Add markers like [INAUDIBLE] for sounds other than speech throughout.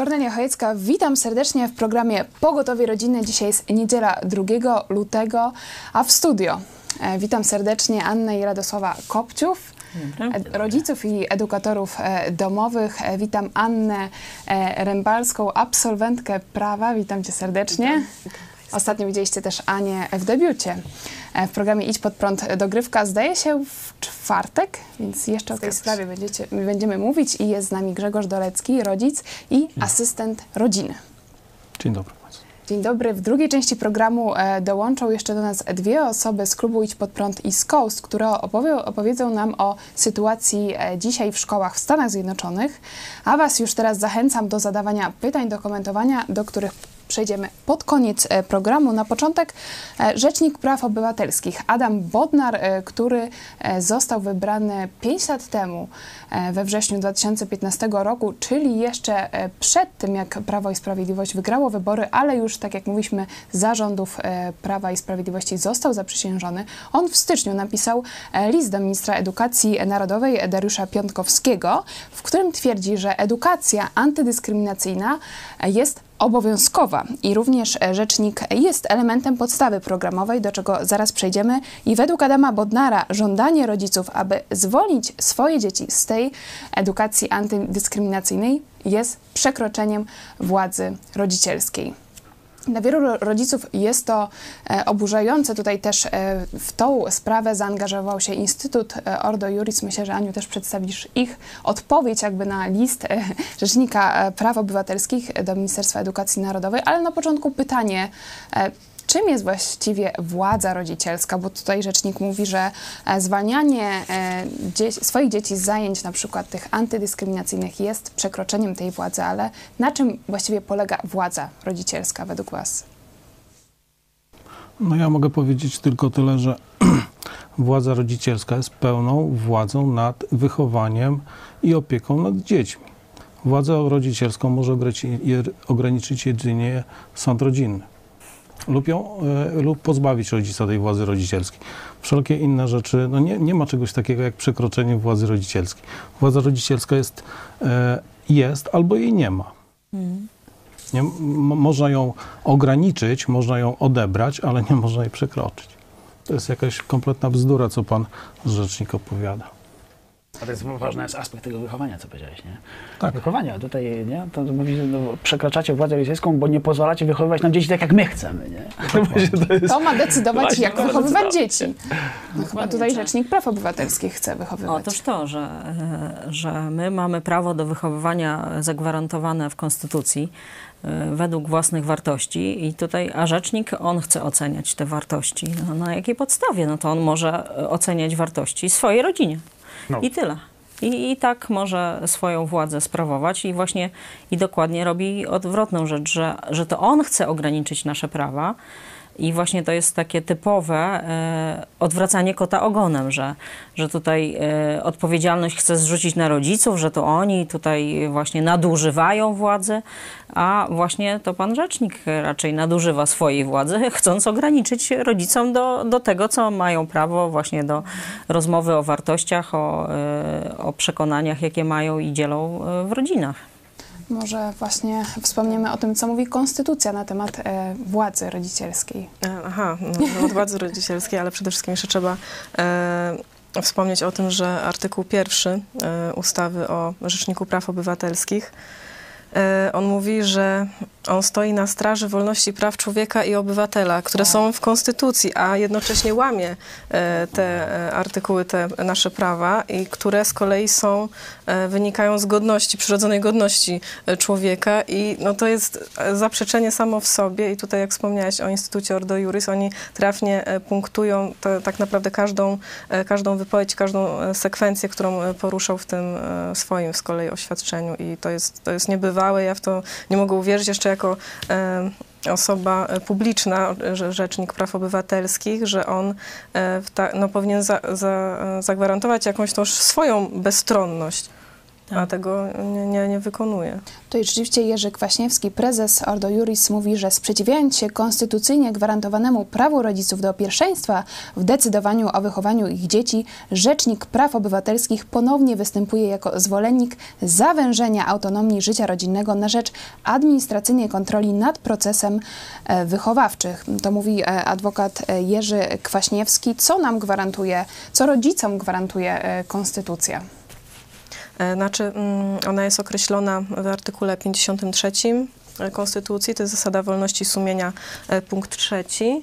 Kornelia Chojecka, witam serdecznie w programie Pogotowie Rodzinne. Dzisiaj jest niedziela 2 lutego, a w studio e, witam serdecznie Annę i Radosława Kopciów. e, Rodziców i edukatorów e, domowych. Witam Annę Rębalską, absolwentkę prawa. Witam cię serdecznie. Ostatnio widzieliście też Anię w debiucie w programie Idź pod prąd dogrywka. Zdaje się w czwartek, więc jeszcze o tej sprawie będziecie, będziemy mówić. I jest z nami Grzegorz Dolecki, rodzic i asystent rodziny. Dzień dobry. Dzień dobry. W drugiej części programu e, dołączą jeszcze do nas dwie osoby z klubu Idź Pod Prąd i z Coast, które opowie, opowiedzą nam o sytuacji e, dzisiaj w szkołach w Stanach Zjednoczonych. A Was już teraz zachęcam do zadawania pytań, do komentowania, do których przejdziemy pod koniec e, programu. Na początek e, Rzecznik Praw Obywatelskich Adam Bodnar, e, który został wybrany 5 lat temu, we wrześniu 2015 roku, czyli jeszcze przed tym, jak Prawo i Sprawiedliwość wygrało wybory, ale już, tak jak mówiliśmy, zarządów Prawa i Sprawiedliwości został zaprzysiężony. On w styczniu napisał list do ministra edukacji narodowej Dariusza Piątkowskiego, w którym twierdzi, że edukacja antydyskryminacyjna jest obowiązkowa i również e, rzecznik jest elementem podstawy programowej, do czego zaraz przejdziemy. I według Adama Bodnara żądanie rodziców, aby zwolnić swoje dzieci z tej edukacji antydyskryminacyjnej jest przekroczeniem władzy rodzicielskiej. Dla wielu ro- rodziców jest to e, oburzające. Tutaj też e, w tą sprawę zaangażował się Instytut e, Ordo Juris. Myślę, że Aniu też przedstawisz ich odpowiedź jakby na list Rzecznika Praw Obywatelskich do Ministerstwa Edukacji Narodowej. Ale na początku pytanie, czym jest właściwie władza rodzicielska? Bo tutaj rzecznik mówi, że e, zwalnianie e, swoich dzieci z zajęć, na przykład tych antydyskryminacyjnych, jest przekroczeniem tej władzy, ale na czym właściwie polega władza rodzicielska według Was? No ja mogę powiedzieć tylko tyle, że [CLEARS THROAT] władza rodzicielska jest pełną władzą nad wychowaniem i opieką nad dziećmi. Władzę rodzicielską może ograniczyć jedynie sąd rodzinny lub, ją, e, lub pozbawić rodzica tej władzy rodzicielskiej. Wszelkie inne rzeczy, no nie, nie ma czegoś takiego jak przekroczenie władzy rodzicielskiej. Władza rodzicielska jest, e, jest albo jej nie ma. Nie, m- można ją ograniczyć, można ją odebrać, ale nie można jej przekroczyć. To jest jakaś kompletna bzdura, co pan rzecznik opowiada. A to jest ważny jest aspekt tego wychowania, co powiedziałeś, nie? Tak. Wychowania. Tutaj, nie? To mówi, no, przekraczacie władzę rodzicielską, bo nie pozwalacie wychowywać nam dzieci tak, jak my chcemy, nie? To jest... To ma decydować, Właśnie, jak to ma wychowywać decydować. dzieci. No, chyba tutaj Rzecznik Praw Obywatelskich chce wychowywać. Otóż to, że, że my mamy prawo do wychowywania zagwarantowane w Konstytucji e, według własnych wartości i tutaj, a rzecznik, on chce oceniać te wartości. No, na jakiej podstawie? No to on może oceniać wartości swojej rodzinie. No. I tyle. I, I tak może swoją władzę sprawować i właśnie i dokładnie robi odwrotną rzecz, że, że to on chce ograniczyć nasze prawa. I właśnie to jest takie typowe e, odwracanie kota ogonem, że, że tutaj e, odpowiedzialność chce zrzucić na rodziców, że to oni tutaj właśnie nadużywają władzy, a właśnie to pan rzecznik raczej nadużywa swojej władzy, [LAUGHS] chcąc ograniczyć rodzicom do, do tego, co mają prawo właśnie do rozmowy o wartościach, o, e, o przekonaniach, jakie mają i dzielą w rodzinach. Może właśnie wspomniemy o tym, co mówi Konstytucja na temat e, władzy rodzicielskiej. E, Aha, no, od władzy rodzicielskiej, ale przede wszystkim jeszcze trzeba e, wspomnieć o tym, że artykuł pierwszy e, ustawy o Rzeczniku Praw Obywatelskich, e, on mówi, że on stoi na straży wolności praw człowieka i obywatela, które są w Konstytucji, a jednocześnie łamie e, te e, artykuły, te nasze prawa, i które z kolei są, e, wynikają z godności, przyrodzonej godności człowieka. I no, to jest zaprzeczenie samo w sobie. I tutaj jak wspomniałeś o Instytucie Ordo Juris, oni trafnie punktują to, tak naprawdę każdą, każdą wypowiedź, każdą sekwencję, którą poruszał w tym swoim z kolei oświadczeniu. I to jest, to jest niebywałe, ja w to nie mogę uwierzyć. Jeszcze jako osoba publiczna, Rzecznik Praw Obywatelskich, że on e, no, powinien za, za, e, zagwarantować jakąś tą swoją bezstronność. A tego nie, nie, nie wykonuje. Tutaj rzeczywiście Jerzy Kwaśniewski, prezes Ordo Juris, mówi, że sprzeciwiając się konstytucyjnie gwarantowanemu prawu rodziców do pierwszeństwa w decydowaniu o wychowaniu ich dzieci, Rzecznik Praw Obywatelskich ponownie występuje jako zwolennik zawężenia autonomii życia rodzinnego na rzecz administracyjnej kontroli nad procesem e, wychowawczych. To mówi e, adwokat e, Jerzy Kwaśniewski. Co nam gwarantuje, co rodzicom gwarantuje konstytucja? E, Znaczy, mm, ona jest określona w artykule 53 Konstytucji, to jest zasada wolności sumienia, e, punkt trzeci.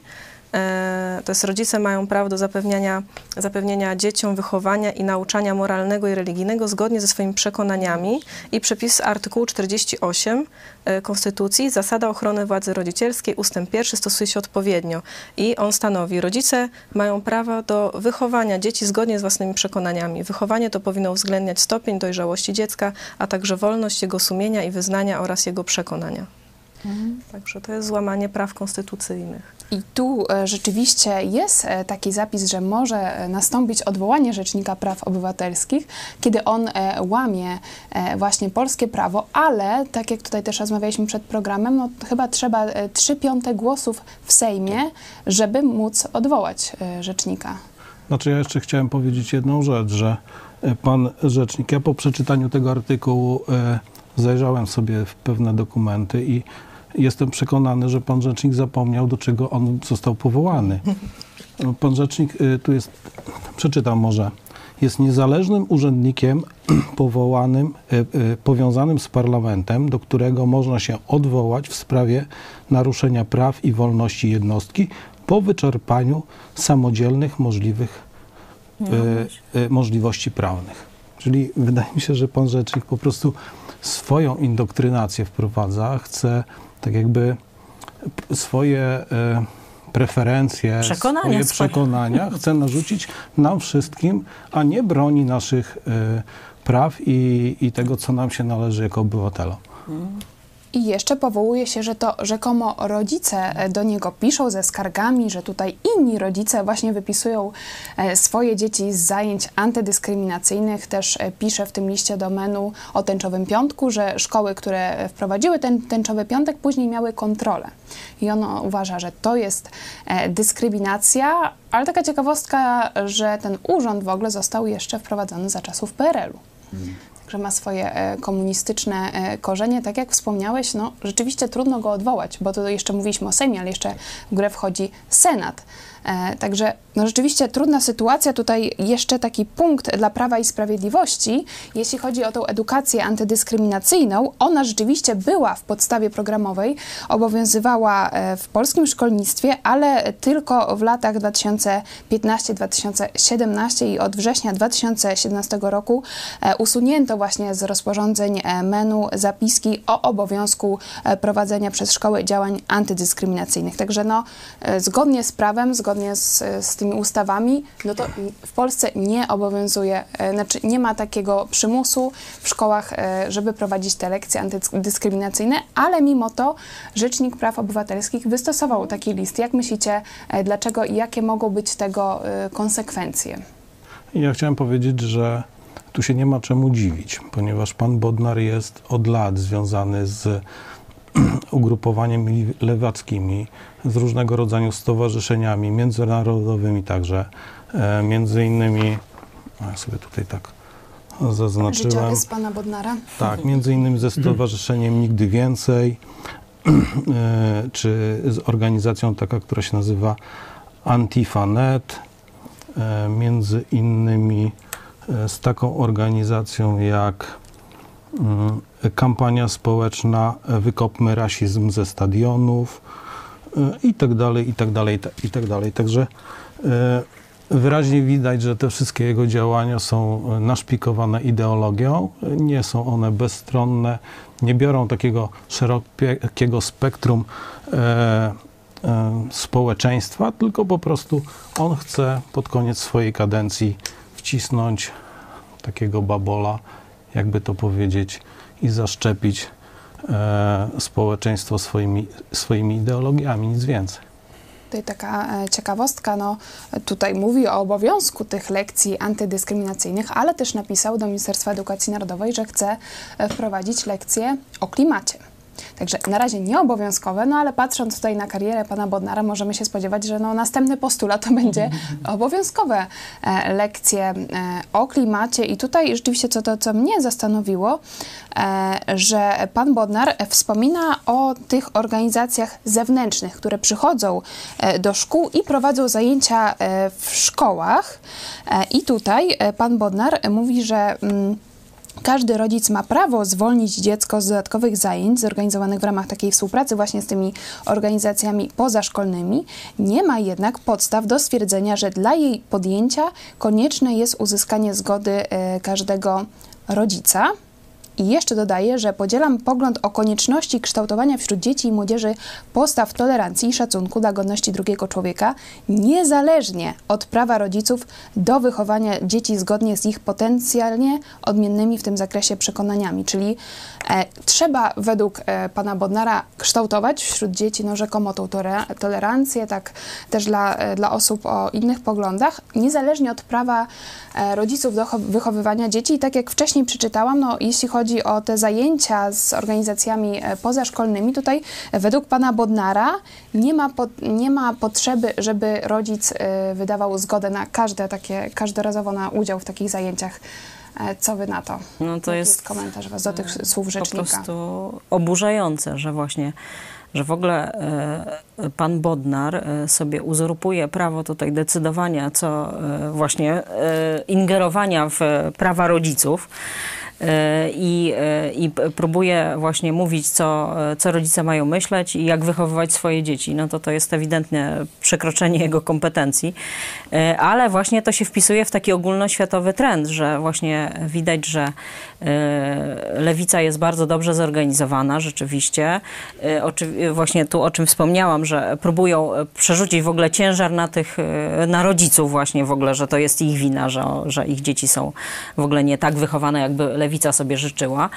E, To jest rodzice mają prawo do zapewniania, zapewnienia dzieciom wychowania i nauczania moralnego i religijnego zgodnie ze swoimi przekonaniami i przepis artykułu 48 e, Konstytucji, zasada ochrony władzy rodzicielskiej, ustęp pierwszy stosuje się odpowiednio i on stanowi, rodzice mają prawo do wychowania dzieci zgodnie z własnymi przekonaniami. Wychowanie to powinno uwzględniać stopień dojrzałości dziecka, a także wolność jego sumienia i wyznania oraz jego przekonania. Także to jest złamanie praw konstytucyjnych. I tu e, rzeczywiście jest e, taki zapis, że może e, nastąpić odwołanie Rzecznika Praw Obywatelskich, kiedy on łamie właśnie polskie prawo, ale tak jak tutaj też rozmawialiśmy przed programem, no chyba trzeba e, trzy piąte głosów w Sejmie, żeby móc odwołać Rzecznika. Znaczy ja jeszcze chciałem powiedzieć jedną rzecz, że pan rzecznik, ja po przeczytaniu tego artykułu zajrzałem sobie w pewne dokumenty i jestem przekonany, że pan rzecznik zapomniał, do czego on został powołany. [LAUGHS] Pan rzecznik e, tu jest, przeczytam może, jest niezależnym urzędnikiem [CLEARS THROAT] powołanym, e, e, powiązanym z parlamentem, do którego można się odwołać w sprawie naruszenia praw i wolności jednostki po wyczerpaniu samodzielnych możliwych możliwości prawnych. Czyli wydaje mi się, że pan rzecznik po prostu swoją indoktrynację wprowadza, chce tak jakby swoje e, preferencje, Przekonania swoje przekonania [LAUGHS] chce narzucić nam wszystkim, a nie broni naszych e, praw i, i tego, co nam się należy jako obywatelom. I jeszcze powołuje się, że to rzekomo rodzice e, do niego piszą ze skargami, że tutaj inni rodzice właśnie wypisują e, swoje dzieci z zajęć antydyskryminacyjnych. Też e, pisze w tym liście do menu o tęczowym piątku, że szkoły, które wprowadziły ten tęczowy piątek, później miały kontrolę. I on uważa, że to jest dyskryminacja, ale taka ciekawostka, że ten urząd w ogóle został jeszcze wprowadzony za czasów PRL-u że ma swoje e, komunistyczne e, korzenie. Tak jak wspomniałeś, no rzeczywiście trudno go odwołać, bo to jeszcze mówiliśmy o Sejmie, ale jeszcze w grę wchodzi Senat. E, Także no rzeczywiście trudna sytuacja. Tutaj jeszcze taki punkt dla Prawa i Sprawiedliwości, jeśli chodzi o tą edukację antydyskryminacyjną. Ona rzeczywiście była w podstawie programowej, obowiązywała e, w polskim szkolnictwie, ale tylko w latach 2015-2017 i od września 2017 roku e, usunięto właśnie z rozporządzeń menu zapiski o obowiązku prowadzenia przez szkoły działań antydyskryminacyjnych. Także no, zgodnie z prawem, zgodnie z, z tymi ustawami, no to w Polsce nie obowiązuje, e, znaczy nie ma takiego przymusu w szkołach, e, żeby prowadzić te lekcje antydyskryminacyjne, ale mimo to Rzecznik Praw Obywatelskich wystosował taki list. Jak myślicie, e, dlaczego i jakie mogą być tego konsekwencje? Ja chciałem powiedzieć, że tu się nie ma czemu dziwić, ponieważ pan Bodnar jest od lat związany z [CLEARS THROAT] ugrupowaniem lewackimi, z różnego rodzaju stowarzyszeniami międzynarodowymi także, e, między innymi, ja sobie tutaj tak zaznaczyłem. Życiorys pana Bodnara? Tak, między innymi ze Stowarzyszeniem Nigdy Więcej, [CLEARS THROAT] e, czy z organizacją taka, która się nazywa Antifa.net, e, między innymi z taką organizacją jak kampania społeczna e, Wykopmy rasizm ze stadionów e, i tak dalej, i tak dalej, i tak- dalej. Także e, wyraźnie widać, że te wszystkie jego działania są e, naszpikowane ideologią, e, nie są one bezstronne, nie biorą takiego szerokiego spektrum e, e, społeczeństwa, tylko po prostu on chce pod koniec swojej kadencji wcisnąć takiego babola, jakby to powiedzieć, i zaszczepić e, społeczeństwo swoimi, swoimi ideologiami, nic więcej. Tutaj taka e, ciekawostka, no tutaj mówi o obowiązku tych lekcji antydyskryminacyjnych, ale też napisał do Ministerstwa Edukacji Narodowej, że chce e, wprowadzić lekcje o klimacie. Także na razie nieobowiązkowe, no ale patrząc tutaj na karierę pana Bodnara, możemy się spodziewać, że no, następny postulat to będzie [LAUGHS] obowiązkowe e, lekcje e, o klimacie. I tutaj rzeczywiście co to, co mnie zastanowiło, e, że pan Bodnar wspomina o tych organizacjach zewnętrznych, które przychodzą do szkół i prowadzą zajęcia w szkołach. I tutaj pan Bodnar mówi, że. Każdy rodzic ma prawo zwolnić dziecko z dodatkowych zajęć zorganizowanych w ramach takiej współpracy właśnie z tymi organizacjami pozaszkolnymi. Nie ma jednak podstaw do stwierdzenia, że dla jej podjęcia konieczne jest uzyskanie zgody e, każdego rodzica. I jeszcze dodaję, że podzielam pogląd o konieczności kształtowania wśród dzieci i młodzieży postaw tolerancji i szacunku dla godności drugiego człowieka, niezależnie od prawa rodziców do wychowania dzieci zgodnie z ich potencjalnie odmiennymi w tym zakresie przekonaniami. Czyli e, trzeba według e, pana Bodnara kształtować wśród dzieci no, rzekomo tą tolerancję, tak też dla, e, dla osób o innych poglądach, niezależnie od prawa e, rodziców do cho- wychowywania dzieci. I tak jak wcześniej przeczytałam, no, jeśli chodzi o te zajęcia z organizacjami e, pozaszkolnymi, tutaj e, według pana Bodnara nie ma, po, nie ma potrzeby, żeby rodzic e, wydawał zgodę na każde takie, każdorazowo na udział w takich zajęciach. Co wy na to? No to Jaki jest komentarz was do tych słów po rzecznika. prostu oburzające, że właśnie że w ogóle e, pan Bodnar e, sobie uzurpuje prawo tutaj decydowania, co e, właśnie ingerowania w prawa rodziców. E, I, e, I próbuje właśnie mówić, co, co rodzice mają myśleć i jak wychowywać swoje dzieci. No to to jest ewidentne przekroczenie jego kompetencji. E, Ale właśnie to się wpisuje w taki ogólnoświatowy trend, że właśnie widać, że lewica jest bardzo dobrze zorganizowana, rzeczywiście. E, oczy- Właśnie tu o czym wspomniałam, że próbują e, przerzucić w ogóle ciężar na tych, e, na rodziców właśnie w ogóle, że to jest ich wina, że, że ich dzieci są w ogóle nie tak wychowane, jakby lewica sobie życzyła.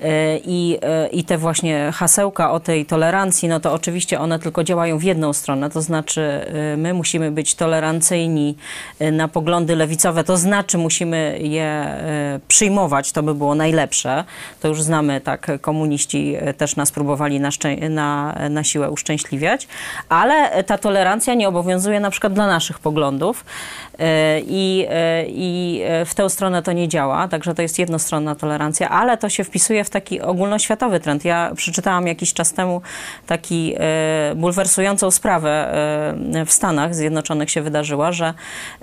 E, I, e, I te właśnie hasełka o tej tolerancji, no to oczywiście one tylko działają w jedną stronę, to znaczy e, my musimy być tolerancyjni e, na poglądy lewicowe, to znaczy musimy je e, przyjmować, to by było najlepsze. To już znamy, tak, komuniści e, też nas próbowali na, na, na siłę uszczęśliwiać, ale ta tolerancja nie obowiązuje na przykład dla naszych poglądów e, i, e, i e, w tę stronę to nie działa, także to jest jednostronna tolerancja, ale to się wpisuje w taki ogólnoświatowy trend. Ja przeczytałam jakiś czas temu taki e, bulwersującą sprawę e, w Stanach Zjednoczonych się wydarzyła, że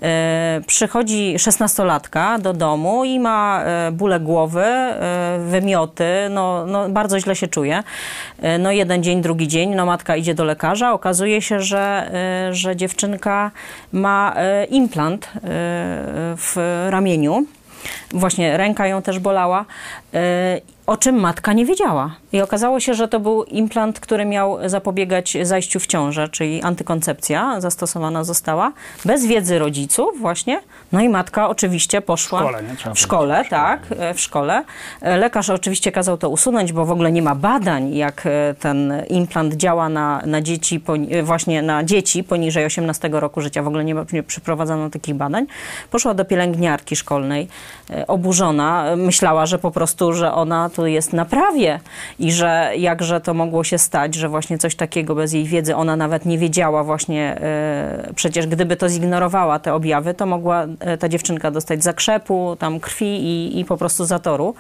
e, przychodzi szesnastolatka do domu i ma e, bóle głowy, e, wymioty, no, no bardzo źle się czuje. E, No jeden dzień, drugi dzień, no matka idzie do lekarza, okazuje się, że, e, że dziewczynka ma e, implant e, w ramieniu. Właśnie ręka ją też bolała, o czym matka nie wiedziała. I okazało się, że to był implant, który miał zapobiegać zajściu w ciążę, czyli antykoncepcja zastosowana została, bez wiedzy rodziców właśnie. No i matka oczywiście poszła... W szkole, W szkole, tak, e, w szkole. E, Lekarz oczywiście kazał to usunąć, bo w ogóle nie ma badań, jak e, ten implant działa na, na dzieci, e, właśnie na dzieci poniżej 18 roku życia. W ogóle nie, ma- nie przeprowadzono takich badań. Poszła do pielęgniarki szkolnej, e, oburzona. E, Myślała, że po prostu, że ona tu jest na prawie i że jakże to mogło się stać, że właśnie coś takiego bez jej wiedzy, ona nawet nie wiedziała właśnie, e, przecież gdyby to zignorowała te objawy, to mogła e, ta dziewczynka dostać zakrzepu, tam krwi i, i po prostu zatoru.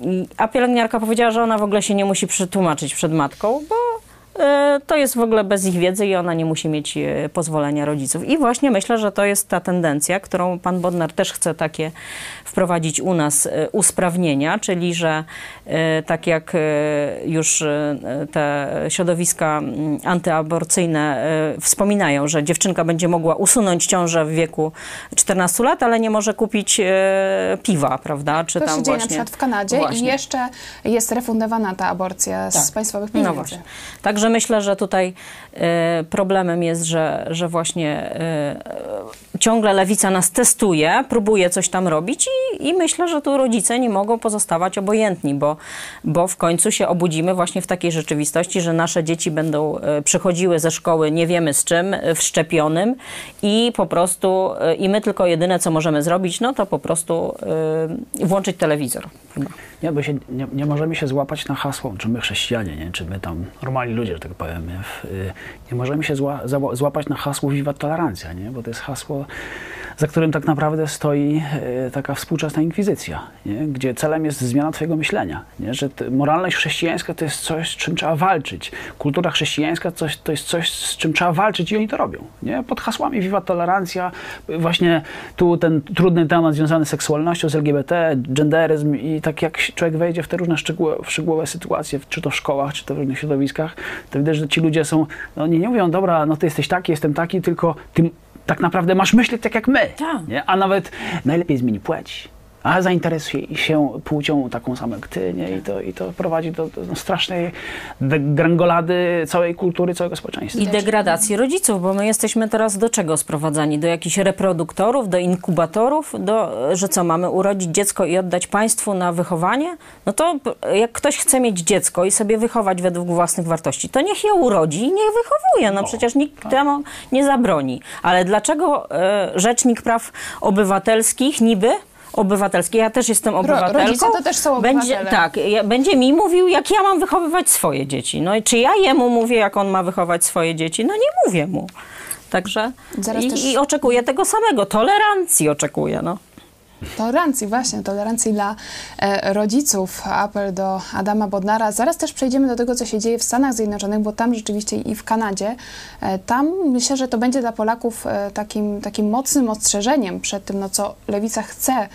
I- A pielęgniarka powiedziała, że ona w ogóle się nie musi przetłumaczyć przed matką, bo to jest w ogóle bez ich wiedzy i ona nie musi mieć e, pozwolenia rodziców. I właśnie myślę, że to jest ta tendencja, którą pan Bodnar też chce takie wprowadzić u nas e, usprawnienia, czyli że e, tak jak e, już e, te środowiska antyaborcyjne e, wspominają, że dziewczynka będzie mogła usunąć ciążę w wieku 14 lat, ale nie może kupić e, piwa, prawda? Czy To tam się dzieje na przykład w Kanadzie i Właśnie. jeszcze jest refundowana ta aborcja z Tak. państwowych pieniędzy. No właśnie. Także myślę, że tutaj e, problemem jest, że, że właśnie e, ciągle lewica nas testuje, próbuje coś tam robić i, i myślę, że tu rodzice nie mogą pozostawać obojętni, bo, bo w końcu się obudzimy właśnie w takiej rzeczywistości, że nasze dzieci będą e, przychodziły ze szkoły nie wiemy z czym, wszczepionym i po prostu i my tylko jedyne co możemy zrobić, no to po prostu włączyć telewizor. Nie, bo się, nie, nie możemy się złapać na hasło, czy my chrześcijanie, nie, czy my tam normalni ludzie, że tak powiem, y, nie możemy się zła, na hasło Viva Tolerancja, nie, bo to jest hasło, za którym tak naprawdę stoi y, taka współczesna inkwizycja, nie, gdzie celem jest zmiana twojego myślenia, nie, że moralność chrześcijańska to jest coś, z czym trzeba walczyć. Kultura chrześcijańska coś, to jest coś, z czym trzeba walczyć i oni to robią, nie, pod hasłami Viva Tolerancja, właśnie tu ten trudny temat związany z seksualnością, z LGBT, genderyzm i tak jak człowiek wejdzie w te różne szczegółowe, szczegółowe sytuacje, czy to w szkołach, czy to w różnych środowiskach, to widać, że ci ludzie są, no nie, nie mówią, dobra, no ty jesteś taki, jestem taki, tylko ty tak naprawdę masz myśleć tak jak my, Tak. nie? a nawet najlepiej zmieni płeć. A zainteresuj się płcią taką samą jak ty, nie? I to, i to prowadzi do, do no, strasznej grangolady całej kultury, całego społeczeństwa. I degradacji rodziców, bo my jesteśmy teraz do czego sprowadzani? Do jakichś reproduktorów, do inkubatorów, do, że co, mamy urodzić dziecko i oddać państwu na wychowanie? No to jak ktoś chce mieć dziecko i sobie wychować według własnych wartości, to niech je urodzi i niech wychowuje. No przecież nikt temu nie zabroni. Ale dlaczego e, Rzecznik Praw Obywatelskich niby obywatelski. Ja też jestem obywatelką. rodzice to też są będzie, obywatele. Tak, ja, będzie mi mówił, jak ja mam wychowywać swoje dzieci. No i czy ja jemu mówię, jak on ma wychować swoje dzieci? No nie mówię mu. Także Zaraz i, też- i oczekuję tego samego. Tolerancji oczekuję, no. Tolerancji, właśnie, tolerancji dla e, rodziców. Apel do Adama Bodnara. Zaraz też przejdziemy do tego, co się dzieje w Stanach Zjednoczonych, bo tam rzeczywiście i w Kanadzie, e, tam myślę, że to będzie dla Polaków e, takim, takim mocnym ostrzeżeniem przed tym, no, co lewica chce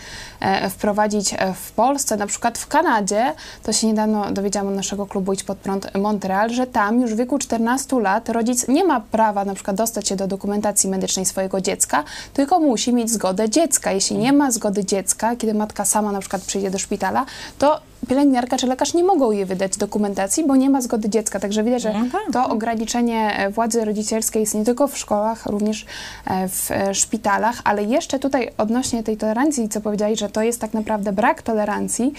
wprowadzić w Polsce. Na przykład w Kanadzie, to się niedawno dowiedziałam od naszego klubu Idź Pod Prąd Montreal, że tam już w wieku 14 lat rodzic nie ma prawa na przykład dostać się do dokumentacji medycznej swojego dziecka, tylko musi mieć zgodę dziecka. Jeśli nie ma zgody dziecka, kiedy matka sama na przykład przyjdzie do szpitala, to pielęgniarka czy lekarz nie mogą jej wydać dokumentacji, bo nie ma zgody dziecka. Także widać, że to ograniczenie e, władzy rodzicielskiej jest nie tylko w szkołach, również e, w e, szpitalach, ale jeszcze tutaj odnośnie tej tolerancji, co powiedziałeś, że to jest tak naprawdę brak tolerancji,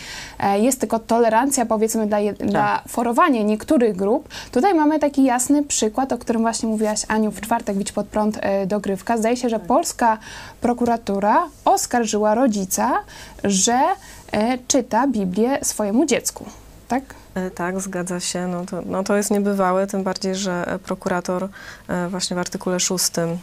jest tylko tolerancja powiedzmy dla, dla forowania niektórych grup. Tutaj mamy taki jasny przykład, o którym właśnie mówiłaś Aniu w czwartek, Bić pod prąd dogrywka. Zdaje się, że polska prokuratura oskarżyła rodzica, że czyta Biblię swojemu dziecku. Tak? E, Tak, zgadza się. No to, no to jest niebywałe, tym bardziej, że e, prokurator e, właśnie w artykule 6 mm,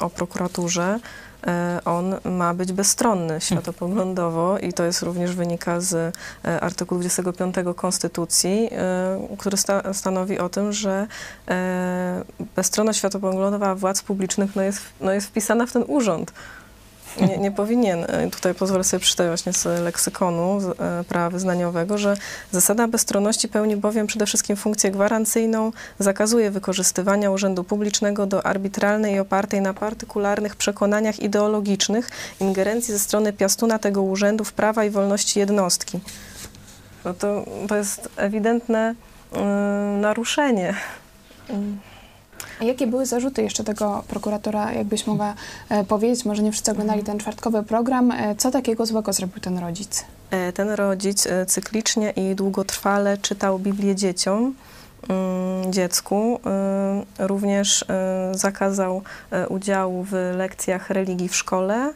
o prokuraturze e, on ma być bezstronny światopoglądowo i to jest również wynika z e, artykułu 25 Konstytucji, e, który sta, stanowi o tym, że e, bezstronność światopoglądowa władz publicznych no jest, no jest wpisana w ten urząd. Nie, nie powinien. E, Tutaj pozwolę sobie przeczytać właśnie z leksykonu e, prawa wyznaniowego, że zasada bezstronności pełni bowiem przede wszystkim funkcję gwarancyjną, zakazuje wykorzystywania urzędu publicznego do arbitralnej i opartej na partykularnych przekonaniach ideologicznych ingerencji ze strony piastuna tego urzędu w prawa i wolności jednostki. No to, to jest ewidentne mm, naruszenie. A jakie były zarzuty jeszcze tego prokuratora, jakbyś mogła e, powiedzieć? Może nie wszyscy oglądali ten czwartkowy program. E, co takiego złego zrobił ten rodzic? E, Ten rodzic cyklicznie i długotrwale czytał Biblię dzieciom, mm, dziecku. Również zakazał udziału w lekcjach religii w szkole,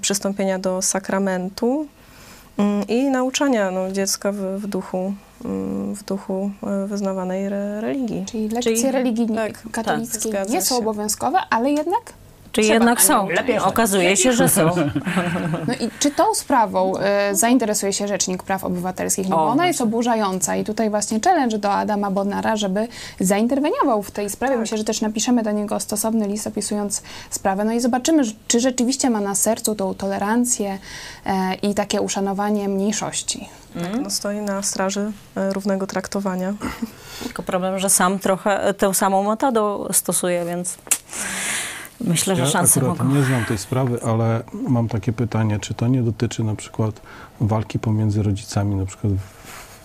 przystąpienia do sakramentu mm, i nauczania no, dziecka w, w duchu, w duchu e, wyznawanej re, religii. Czyli lekcje Czyli- religii tak, katolickiej tak, nie są się. obowiązkowe, ale jednak Czy Trzeba, jednak są? lepiej. Okazuje się, że są. [LAUGHS] No i czy tą sprawą e, zainteresuje się Rzecznik Praw Obywatelskich? No O, bo ona jest oburzająca i tutaj właśnie challenge do Adama Bodnara, żeby zainterweniował w tej sprawie. Myślę, że też napiszemy do niego stosowny list opisując sprawę. No i zobaczymy, czy rzeczywiście ma na sercu tą tolerancję e, i takie uszanowanie mniejszości. Tak, no, stoi na straży e, równego traktowania. Tylko problem, że sam trochę tę samą metodę stosuje, więc myślę, że Ja szanse akurat mogą. nie znam tej sprawy, ale mam takie pytanie, czy to nie dotyczy na przykład walki pomiędzy rodzicami, na przykład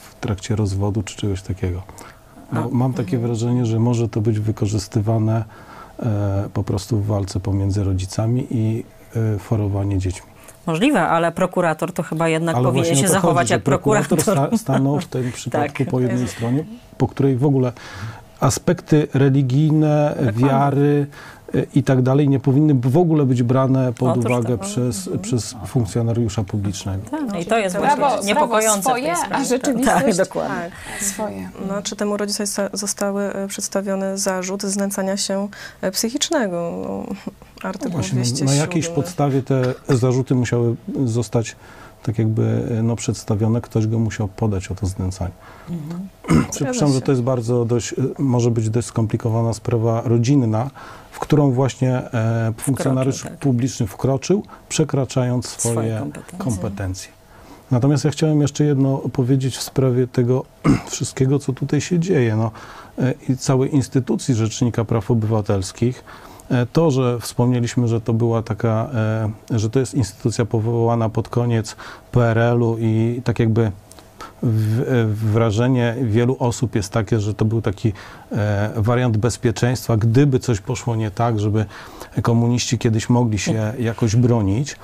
w trakcie rozwodu, czy czegoś takiego? Bo mam takie wrażenie, że może to być wykorzystywane e, po prostu w walce pomiędzy rodzicami i e, forowanie dziećmi. Możliwe, ale prokurator to chyba jednak Ale powinien się zachować chodzi, jak prokurator. sta, stanął w tym [LAUGHS] przypadku Tak. po jednej stronie, po której w ogóle aspekty religijne, wiary i tak dalej nie powinny w ogóle być brane pod Otóż uwagę tak. przez, przez funkcjonariusza publicznego. Tak, I to jest Brawo, właśnie brawo niepokojące swoje, a rzeczywistość- Tak, dokładnie. Tak. Swoje. No, czy temu rodzicowi sta- zostały e, przedstawiony zarzut znęcania się e, psychicznego? No, artykuł Właśnie, 207. na jakiejś podstawie te zarzuty musiały zostać tak jakby no, przedstawione, ktoś go musiał podać o to znęcanie. Przypuszczam, się. że to jest bardzo dość, może być dość skomplikowana sprawa rodzinna, w którą właśnie e, funkcjonariusz tak. publiczny wkroczył, przekraczając swoje, Swoje kompetencje. kompetencje. Natomiast ja chciałem jeszcze jedno powiedzieć w sprawie tego [CLEARS THROAT] wszystkiego, co tutaj się dzieje. No, e, I całej instytucji Rzecznika Praw Obywatelskich. E, To, że wspomnieliśmy, że to była taka, że to jest instytucja powołana pod koniec PRL-u i tak jakby wrażenie wielu osób jest takie, że to był taki e, wariant bezpieczeństwa, gdyby coś poszło nie tak, żeby komuniści kiedyś mogli się jakoś bronić.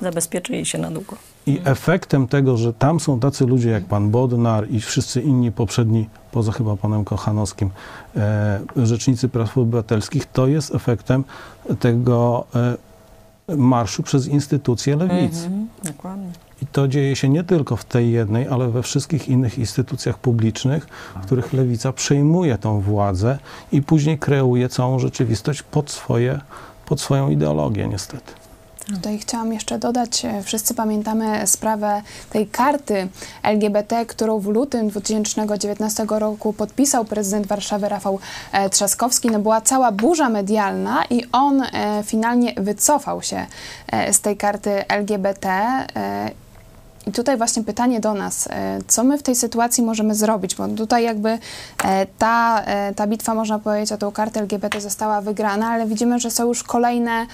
Zabezpieczyli się na długo. I efektem tego, że tam są tacy ludzie jak pan Bodnar i wszyscy inni poprzedni, poza chyba panem Kochanowskim, e, rzecznicy praw obywatelskich, to jest efektem tego e, marszu przez instytucje lewicy. Mhm, dokładnie. I to dzieje się nie tylko w tej jednej, ale we wszystkich innych instytucjach publicznych, w których lewica przejmuje tą władzę i później kreuje całą rzeczywistość pod, swoje, pod swoją ideologię, niestety. Tutaj chciałam jeszcze dodać, e, wszyscy pamiętamy sprawę tej karty LGBT, którą w lutym 2019 roku podpisał prezydent Warszawy Rafał e, Trzaskowski. No była cała burza medialna i on e, finalnie wycofał się z tej karty LGBT. I tutaj właśnie pytanie do nas, e, co my w tej sytuacji możemy zrobić, bo tutaj jakby e, ta, e, ta bitwa, można powiedzieć, o tą kartę LGBT została wygrana, ale widzimy, że są już kolejne,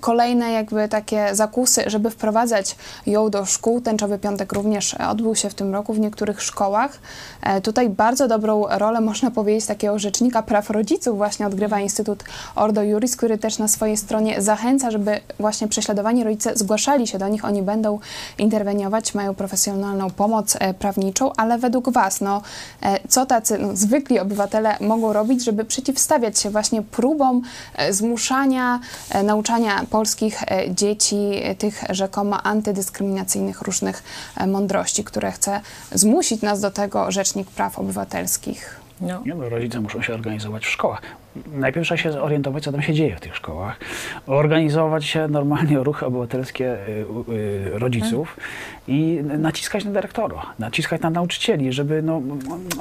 kolejne jakby takie zakusy, żeby wprowadzać ją do szkół. Tęczowy Piątek również odbył się w tym roku w niektórych szkołach. Tutaj bardzo dobrą rolę, [LAUGHS] można powiedzieć, takiego rzecznika praw rodziców właśnie odgrywa Instytut Ordo Juris, który też na swojej stronie zachęca, żeby właśnie prześladowani rodzice zgłaszali się do nich, oni będą interweniować, mają profesjonalną pomoc e, prawniczą, ale według Was, no, e, co tacy no, zwykli obywatele mogą robić, żeby przeciwstawiać się właśnie próbom e, zmuszania, nauczania polskich dzieci tych rzekomo antydyskryminacyjnych różnych mądrości, które chce zmusić nas do tego Rzecznik Praw Obywatelskich. No. Nie, no, rodzice muszą się organizować w szkołach. Najpierw trzeba się zorientować, co tam się dzieje w tych szkołach. Organizować się normalnie ruchy obywatelskie y, y, rodziców i naciskać na dyrektora, naciskać na nauczycieli, żeby, no,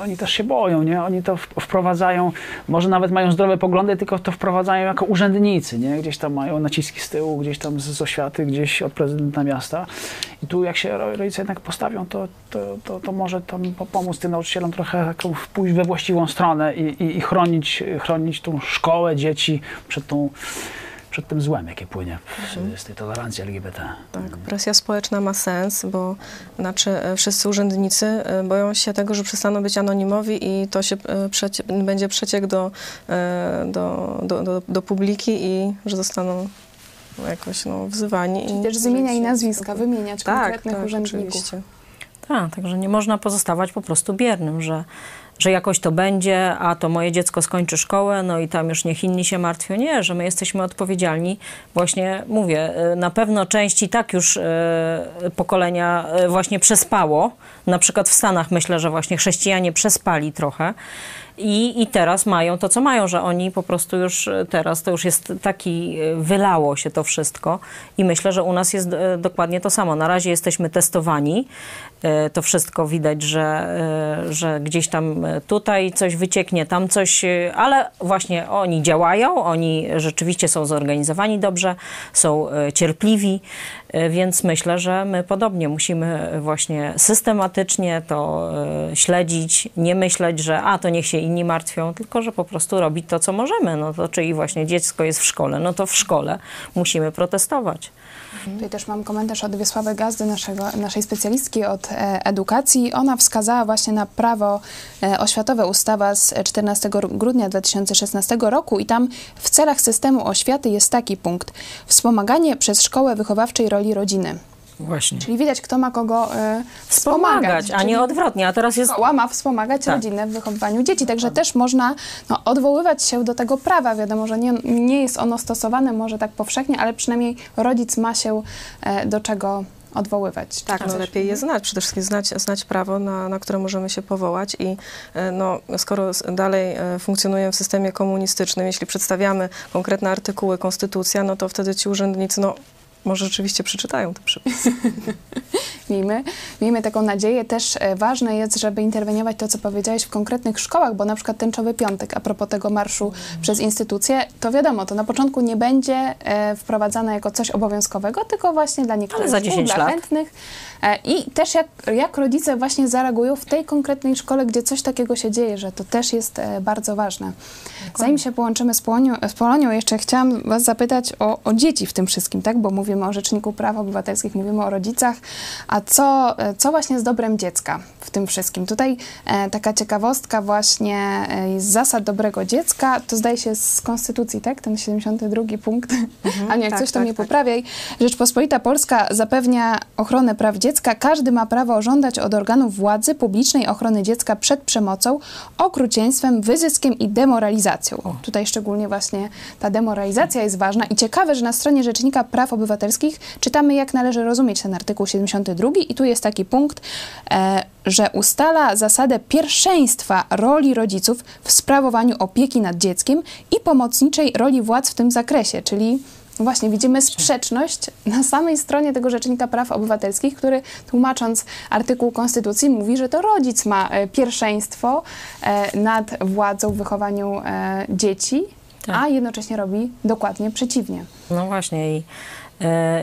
oni też się boją, nie? Oni to wprowadzają, może nawet mają zdrowe poglądy, tylko to wprowadzają jako urzędnicy, nie? Gdzieś tam mają naciski z tyłu, gdzieś tam z, oświaty, gdzieś od prezydenta miasta. I tu jak się ro- rodzice jednak postawią, to, to, to, to może tam po- pomóc tym nauczycielom trochę pójść we właściwą stronę i, i, i chronić, chronić tą szkołę, dzieci przed, tą, przed tym złem, jakie płynie z, z tej tolerancji LGBT. Tak, presja społeczna ma sens, bo znaczy e, wszyscy urzędnicy e, boją się tego, że przestaną być anonimowi i to się e, przecie, będzie przeciek do, do, do, do, do publiki i że zostaną jakoś no, wzywani. Czyli i też z imienia i się- nazwiska wymieniać Tak, konkretnych tak, urzędników. oczywiście. Tak, także nie można pozostawać po prostu biernym, że, że jakoś to będzie, a to moje dziecko skończy szkołę, no i tam już niech inni się martwią. Nie, że my jesteśmy odpowiedzialni. Właśnie mówię, y, na pewno część i tak już y, pokolenia y, właśnie przespało. Na przykład w Stanach myślę, że właśnie chrześcijanie przespali trochę. I, I teraz mają to, co mają, że oni po prostu już teraz to już jest taki, wylało się to wszystko i myślę, że u nas jest dokładnie to samo. Na razie jesteśmy testowani, to wszystko widać, że, y, że gdzieś tam y, tutaj coś wycieknie, tam coś, ale właśnie oni działają, oni rzeczywiście są zorganizowani dobrze, są cierpliwi, więc myślę, że my podobnie musimy właśnie systematycznie to y, śledzić, nie myśleć, że a to niech się inni martwią, tylko że po prostu robić to, co możemy. No to czyli właśnie dziecko jest w szkole, no to w szkole musimy protestować. Tutaj też mam komentarz od Wiesławy Gazdy, naszego, naszej specjalistki od e, edukacji. Ona wskazała właśnie na prawo e, oświatowe ustawa z 14 grudnia 2016 roku i tam w celach systemu oświaty jest taki punkt. Wspomaganie przez szkołę wychowawczej roli rodziny. Właśnie. Czyli widać, kto ma kogo e, wspomagać. Wspomagać, a nie odwrotnie. A teraz jest Szkoła ma wspomagać Tak. rodzinę w wychowywaniu dzieci, także też można no, odwoływać się do tego prawa. Wiadomo, że nie, nie jest ono stosowane może tak powszechnie, ale przynajmniej rodzic ma się e, do czego odwoływać. Tak, no Coś? lepiej je znać, przede wszystkim znać, znać prawo, na, na które możemy się powołać i e, no, skoro dalej funkcjonujemy w systemie komunistycznym, jeśli przedstawiamy konkretne artykuły, konstytucja, no to wtedy ci urzędnicy, no może rzeczywiście przeczytają te przepisy. [LAUGHS] Miejmy, miejmy taką nadzieję. Też e, ważne jest, żeby interweniować to, co powiedziałeś w konkretnych szkołach, bo na przykład tęczowy piątek, a propos tego marszu przez instytucje, to wiadomo, to na początku nie będzie e, wprowadzane jako coś obowiązkowego, tylko właśnie dla niektórych za szkół, 10 dla lat. chętnych. E, I też jak, jak rodzice właśnie zareagują w tej konkretnej szkole, gdzie coś takiego się dzieje, że to też jest e, bardzo ważne. Zanim się połączymy z Polonią, z Polonią jeszcze chciałam Was zapytać o, o dzieci w tym wszystkim, tak? Bo mówimy o Rzeczniku Praw Obywatelskich, mówimy o rodzicach, a co, e, co właśnie z dobrem dziecka w tym wszystkim? Tutaj e, taka ciekawostka właśnie e, z zasad dobrego dziecka, to zdaje się z Konstytucji, tak? Ten 72 punkt. [LAUGHS] a nie, jak tak, coś to tak, mnie tak. poprawiaj. Rzeczpospolita Polska zapewnia ochronę praw dziecka. Każdy ma prawo żądać od organów władzy publicznej ochrony dziecka przed przemocą, okrucieństwem, wyzyskiem i demoralizacją. Tutaj szczególnie właśnie ta demoralizacja jest ważna i ciekawe, że na stronie Rzecznika Praw Obywatelskich czytamy, jak należy rozumieć ten artykuł 72 i tu jest taki punkt, e, że ustala zasadę pierwszeństwa roli rodziców w sprawowaniu opieki nad dzieckiem i pomocniczej roli władz w tym zakresie, czyli Właśnie widzimy sprzeczność na samej stronie tego Rzecznika Praw Obywatelskich, który tłumacząc artykuł Konstytucji mówi, że to rodzic ma e, pierwszeństwo e, nad władzą w wychowaniu e, dzieci, Tak. a jednocześnie robi dokładnie przeciwnie. No właśnie i,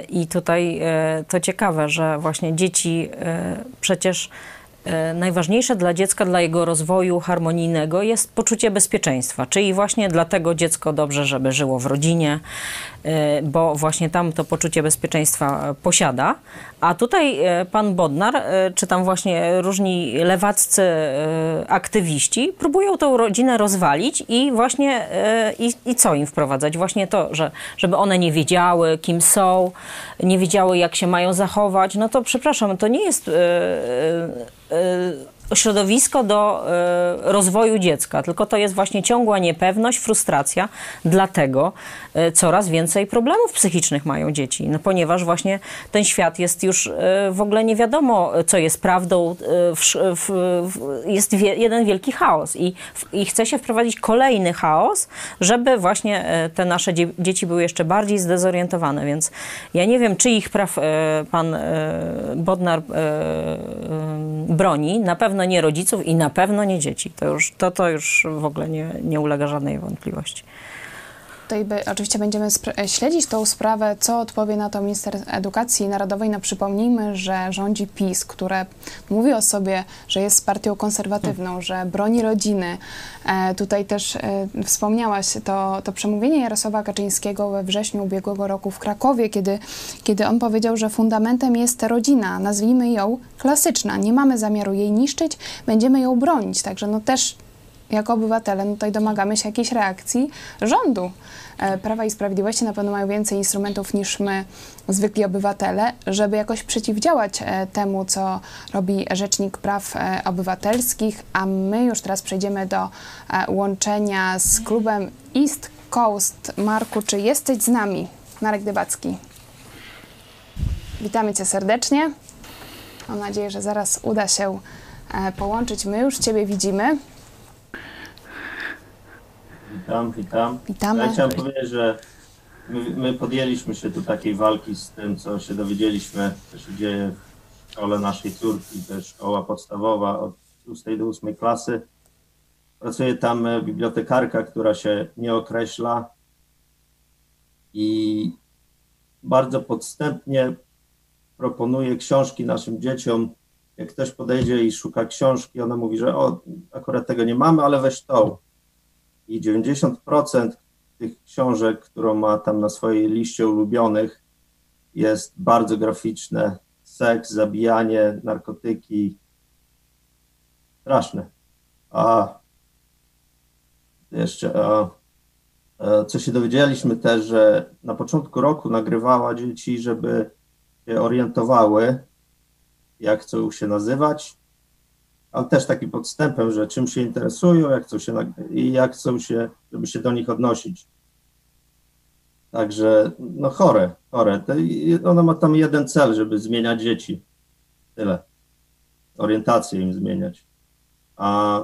i tutaj to ciekawe, że właśnie dzieci przecież najważniejsze dla dziecka, dla jego rozwoju harmonijnego jest poczucie bezpieczeństwa, czyli właśnie dlatego dziecko dobrze, żeby żyło w rodzinie, e, bo właśnie tam to poczucie bezpieczeństwa e, posiada. A tutaj e, pan Bodnar, e, czy tam właśnie różni lewaccy e, aktywiści próbują tą rodzinę rozwalić i właśnie i, i co im wprowadzać? Właśnie to, że żeby one nie wiedziały, kim są, nie wiedziały, jak się mają zachować. No to przepraszam, to nie jest środowisko do e, rozwoju dziecka, tylko to jest właśnie ciągła niepewność, frustracja. Dlatego e, coraz więcej problemów psychicznych mają dzieci, no, ponieważ właśnie ten świat jest już e, w ogóle nie wiadomo, co jest prawdą. jest jeden wielki chaos i, chce się wprowadzić kolejny chaos, żeby właśnie te nasze dzie, dzieci były jeszcze bardziej zdezorientowane. Więc ja nie wiem, czyich praw e, pan Bodnar broni. Na pewno nie rodziców i na pewno nie dzieci. To już, to, to już w ogóle nie, nie ulega żadnej wątpliwości. Tutaj by, oczywiście będziemy spra- śledzić tą sprawę, co odpowie na to minister edukacji narodowej. No przypomnijmy, że rządzi PiS, które mówi o sobie, że jest partią konserwatywną, że broni rodziny. E, tutaj też e, wspomniałaś to, to przemówienie Jarosława Kaczyńskiego we wrześniu ubiegłego roku w Krakowie, kiedy, kiedy on powiedział, że fundamentem jest rodzina, nazwijmy ją klasyczna. Nie mamy zamiaru jej niszczyć, będziemy ją bronić. Także no też jako obywatele no tutaj domagamy się jakiejś reakcji rządu. E, Prawa i Sprawiedliwości na pewno mają więcej instrumentów niż my, zwykli obywatele, żeby jakoś przeciwdziałać e, temu, co robi Rzecznik Praw e, Obywatelskich, a my już teraz przejdziemy do łączenia z klubem East Coast. Marku, czy jesteś z nami? Marek Dybacki. Witamy Cię serdecznie. Mam nadzieję, że zaraz uda się połączyć. My już Ciebie widzimy. Witam, witam. Witamy. Ja chciałem powiedzieć, że my, my podjęliśmy się tu takiej walki z tym, co się dowiedzieliśmy, co się dzieje w szkole naszej córki, to jest szkoła podstawowa od 6 do 8 klasy. Pracuje tam e, bibliotekarka, która się nie określa i bardzo podstępnie proponuje książki naszym dzieciom. Jak ktoś podejdzie i szuka książki, ona mówi, że o, akurat tego nie mamy, ale weź tą i 90% tych książek, którą ma tam na swojej liście ulubionych, jest bardzo graficzne, seks, zabijanie, narkotyki. Straszne. A jeszcze, a, a, co się dowiedzieliśmy też, że na początku roku nagrywała dzieci, żeby się orientowały, jak chcą się nazywać, ale też takim podstępem, że czym się interesują, jak chcą się i jak chcą się, żeby się do nich odnosić. Także no chore, chore. Ona ma tam jeden cel, żeby zmieniać dzieci. Tyle. Orientację im zmieniać. A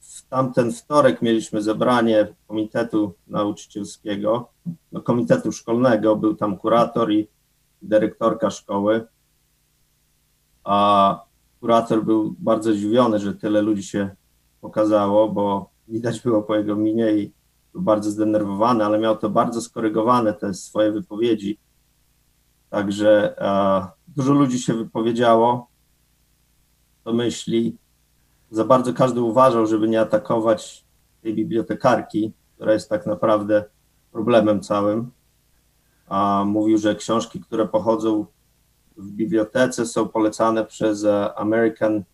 w tamten wtorek mieliśmy zebranie komitetu nauczycielskiego, no komitetu szkolnego, był tam kurator i dyrektorka szkoły. A kurator był bardzo zdziwiony, że tyle ludzi się pokazało, bo widać było po jego minie i był bardzo zdenerwowany, ale miał to bardzo skorygowane, te swoje wypowiedzi. Także dużo ludzi się wypowiedziało, to myśli. Za bardzo każdy uważał, żeby nie atakować tej bibliotekarki, która jest tak naprawdę problemem całym. A mówił, że książki, które pochodzą w bibliotece, są polecane przez e, American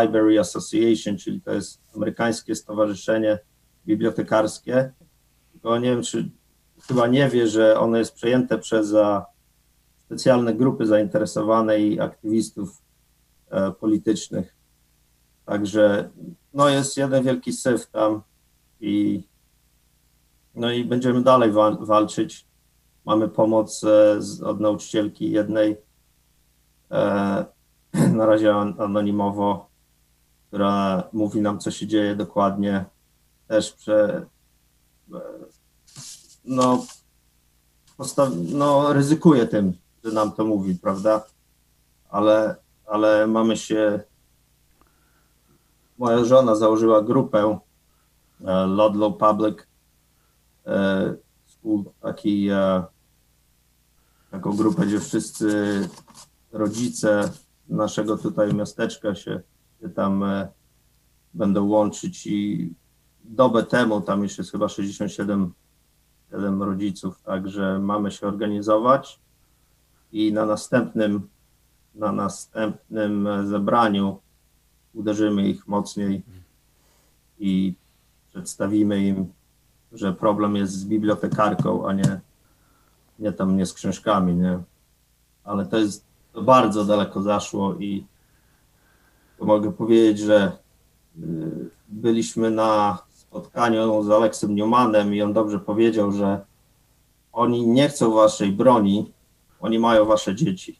Library Association, czyli to jest amerykańskie stowarzyszenie bibliotekarskie, tylko nie wiem, czy chyba nie wie, że ono jest przejęte przez specjalne grupy zainteresowane i aktywistów e, politycznych. Także no jest jeden wielki syf tam i no i będziemy dalej wa walczyć. Mamy pomoc e, z, od nauczycielki jednej, e, [CLEARS THROAT] na razie anonimowo, która mówi nam, co się dzieje dokładnie też prze, no, postaw, no, ryzykuje tym, że nam to mówi, prawda? Ale, ale mamy się. Moja żona założyła grupę uh, Ludlow Public taki, taką grupę, gdzie wszyscy rodzice naszego tutaj miasteczka się, tam będą łączyć i dobę temu, tam już jest chyba 67 7 rodziców, także mamy się organizować i na następnym, na następnym zebraniu uderzymy ich mocniej i przedstawimy im, że problem jest z bibliotekarką, a nie, nie tam nie z książkami, nie? Ale to jest to bardzo daleko zaszło i mogę powiedzieć, że y, byliśmy na spotkaniu z Aleksem Newmanem i on dobrze powiedział, że oni nie chcą waszej broni, oni mają wasze dzieci.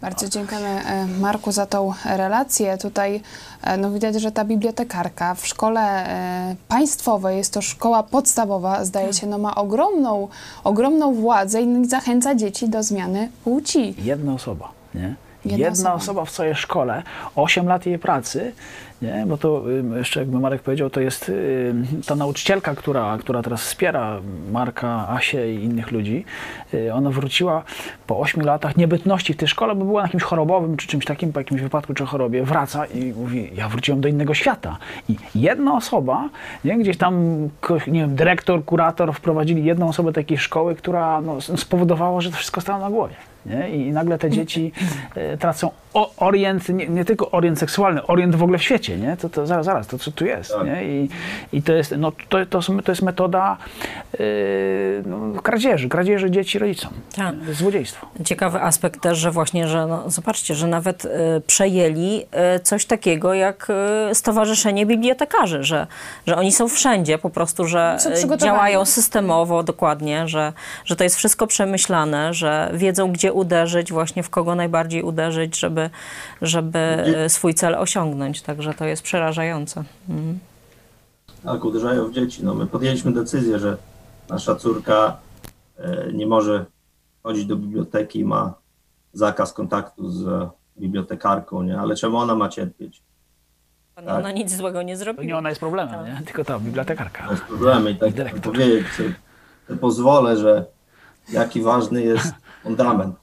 Bardzo dziękujemy e, Marku za tą relację. Tutaj e, no widać, że ta bibliotekarka w szkole e, państwowej, jest to szkoła podstawowa, zdaje się, no ma ogromną, ogromną władzę i zachęca dzieci do zmiany płci. Jedna osoba, nie? Jedna, Jedna osoba. osoba w całej szkole, 8 lat jej pracy nie? Bo to jeszcze jakby Marek powiedział, to jest ta nauczycielka, która, która teraz wspiera Marka, Asię i innych ludzi. Y, ona wróciła po 8 latach niebytności w tej szkole, bo była na jakimś chorobowym czy czymś takim, po jakimś wypadku czy chorobie. Wraca i mówi, ja wróciłem do innego świata. I jedna osoba, nie? gdzieś tam, nie wiem, dyrektor, kurator wprowadzili jedną osobę takiej szkoły, która no, spowodowała, że to wszystko stało na głowie. Nie? I nagle te dzieci e, tracą orient, nie, nie, tylko orient seksualny, orient w ogóle w świecie, nie? To, to zaraz, zaraz, to co tu jest, tak. nie? I, I to jest, no, to, to, to jest metoda yy, no, kradzieży, kradzieży dzieci rodzicom. Tak. Złodziejstwo. Ciekawy aspekt też, że właśnie, że no, zobaczcie, że nawet y, przejęli y, coś takiego jak y, Stowarzyszenie Bibliotekarzy, że, że oni są wszędzie, po prostu, że działają systemowo, dokładnie, że, że to jest wszystko przemyślane, że wiedzą, gdzie uderzyć, właśnie w kogo najbardziej uderzyć, żeby, żeby swój cel osiągnąć. Także to jest przerażające. Mhm. Tak, uderzają w dzieci. No, my podjęliśmy decyzję, że nasza córka e, nie może chodzić do biblioteki, ma zakaz kontaktu z bibliotekarką, nie? Ale czemu ona ma cierpieć? No, tak? Ona nic złego nie zrobiła. nie ona jest problemem, tak. nie? tylko ta bibliotekarka. To jest problemem i tak powiedzieć, pozwolę, że jaki ważny jest [LAUGHS] fundament.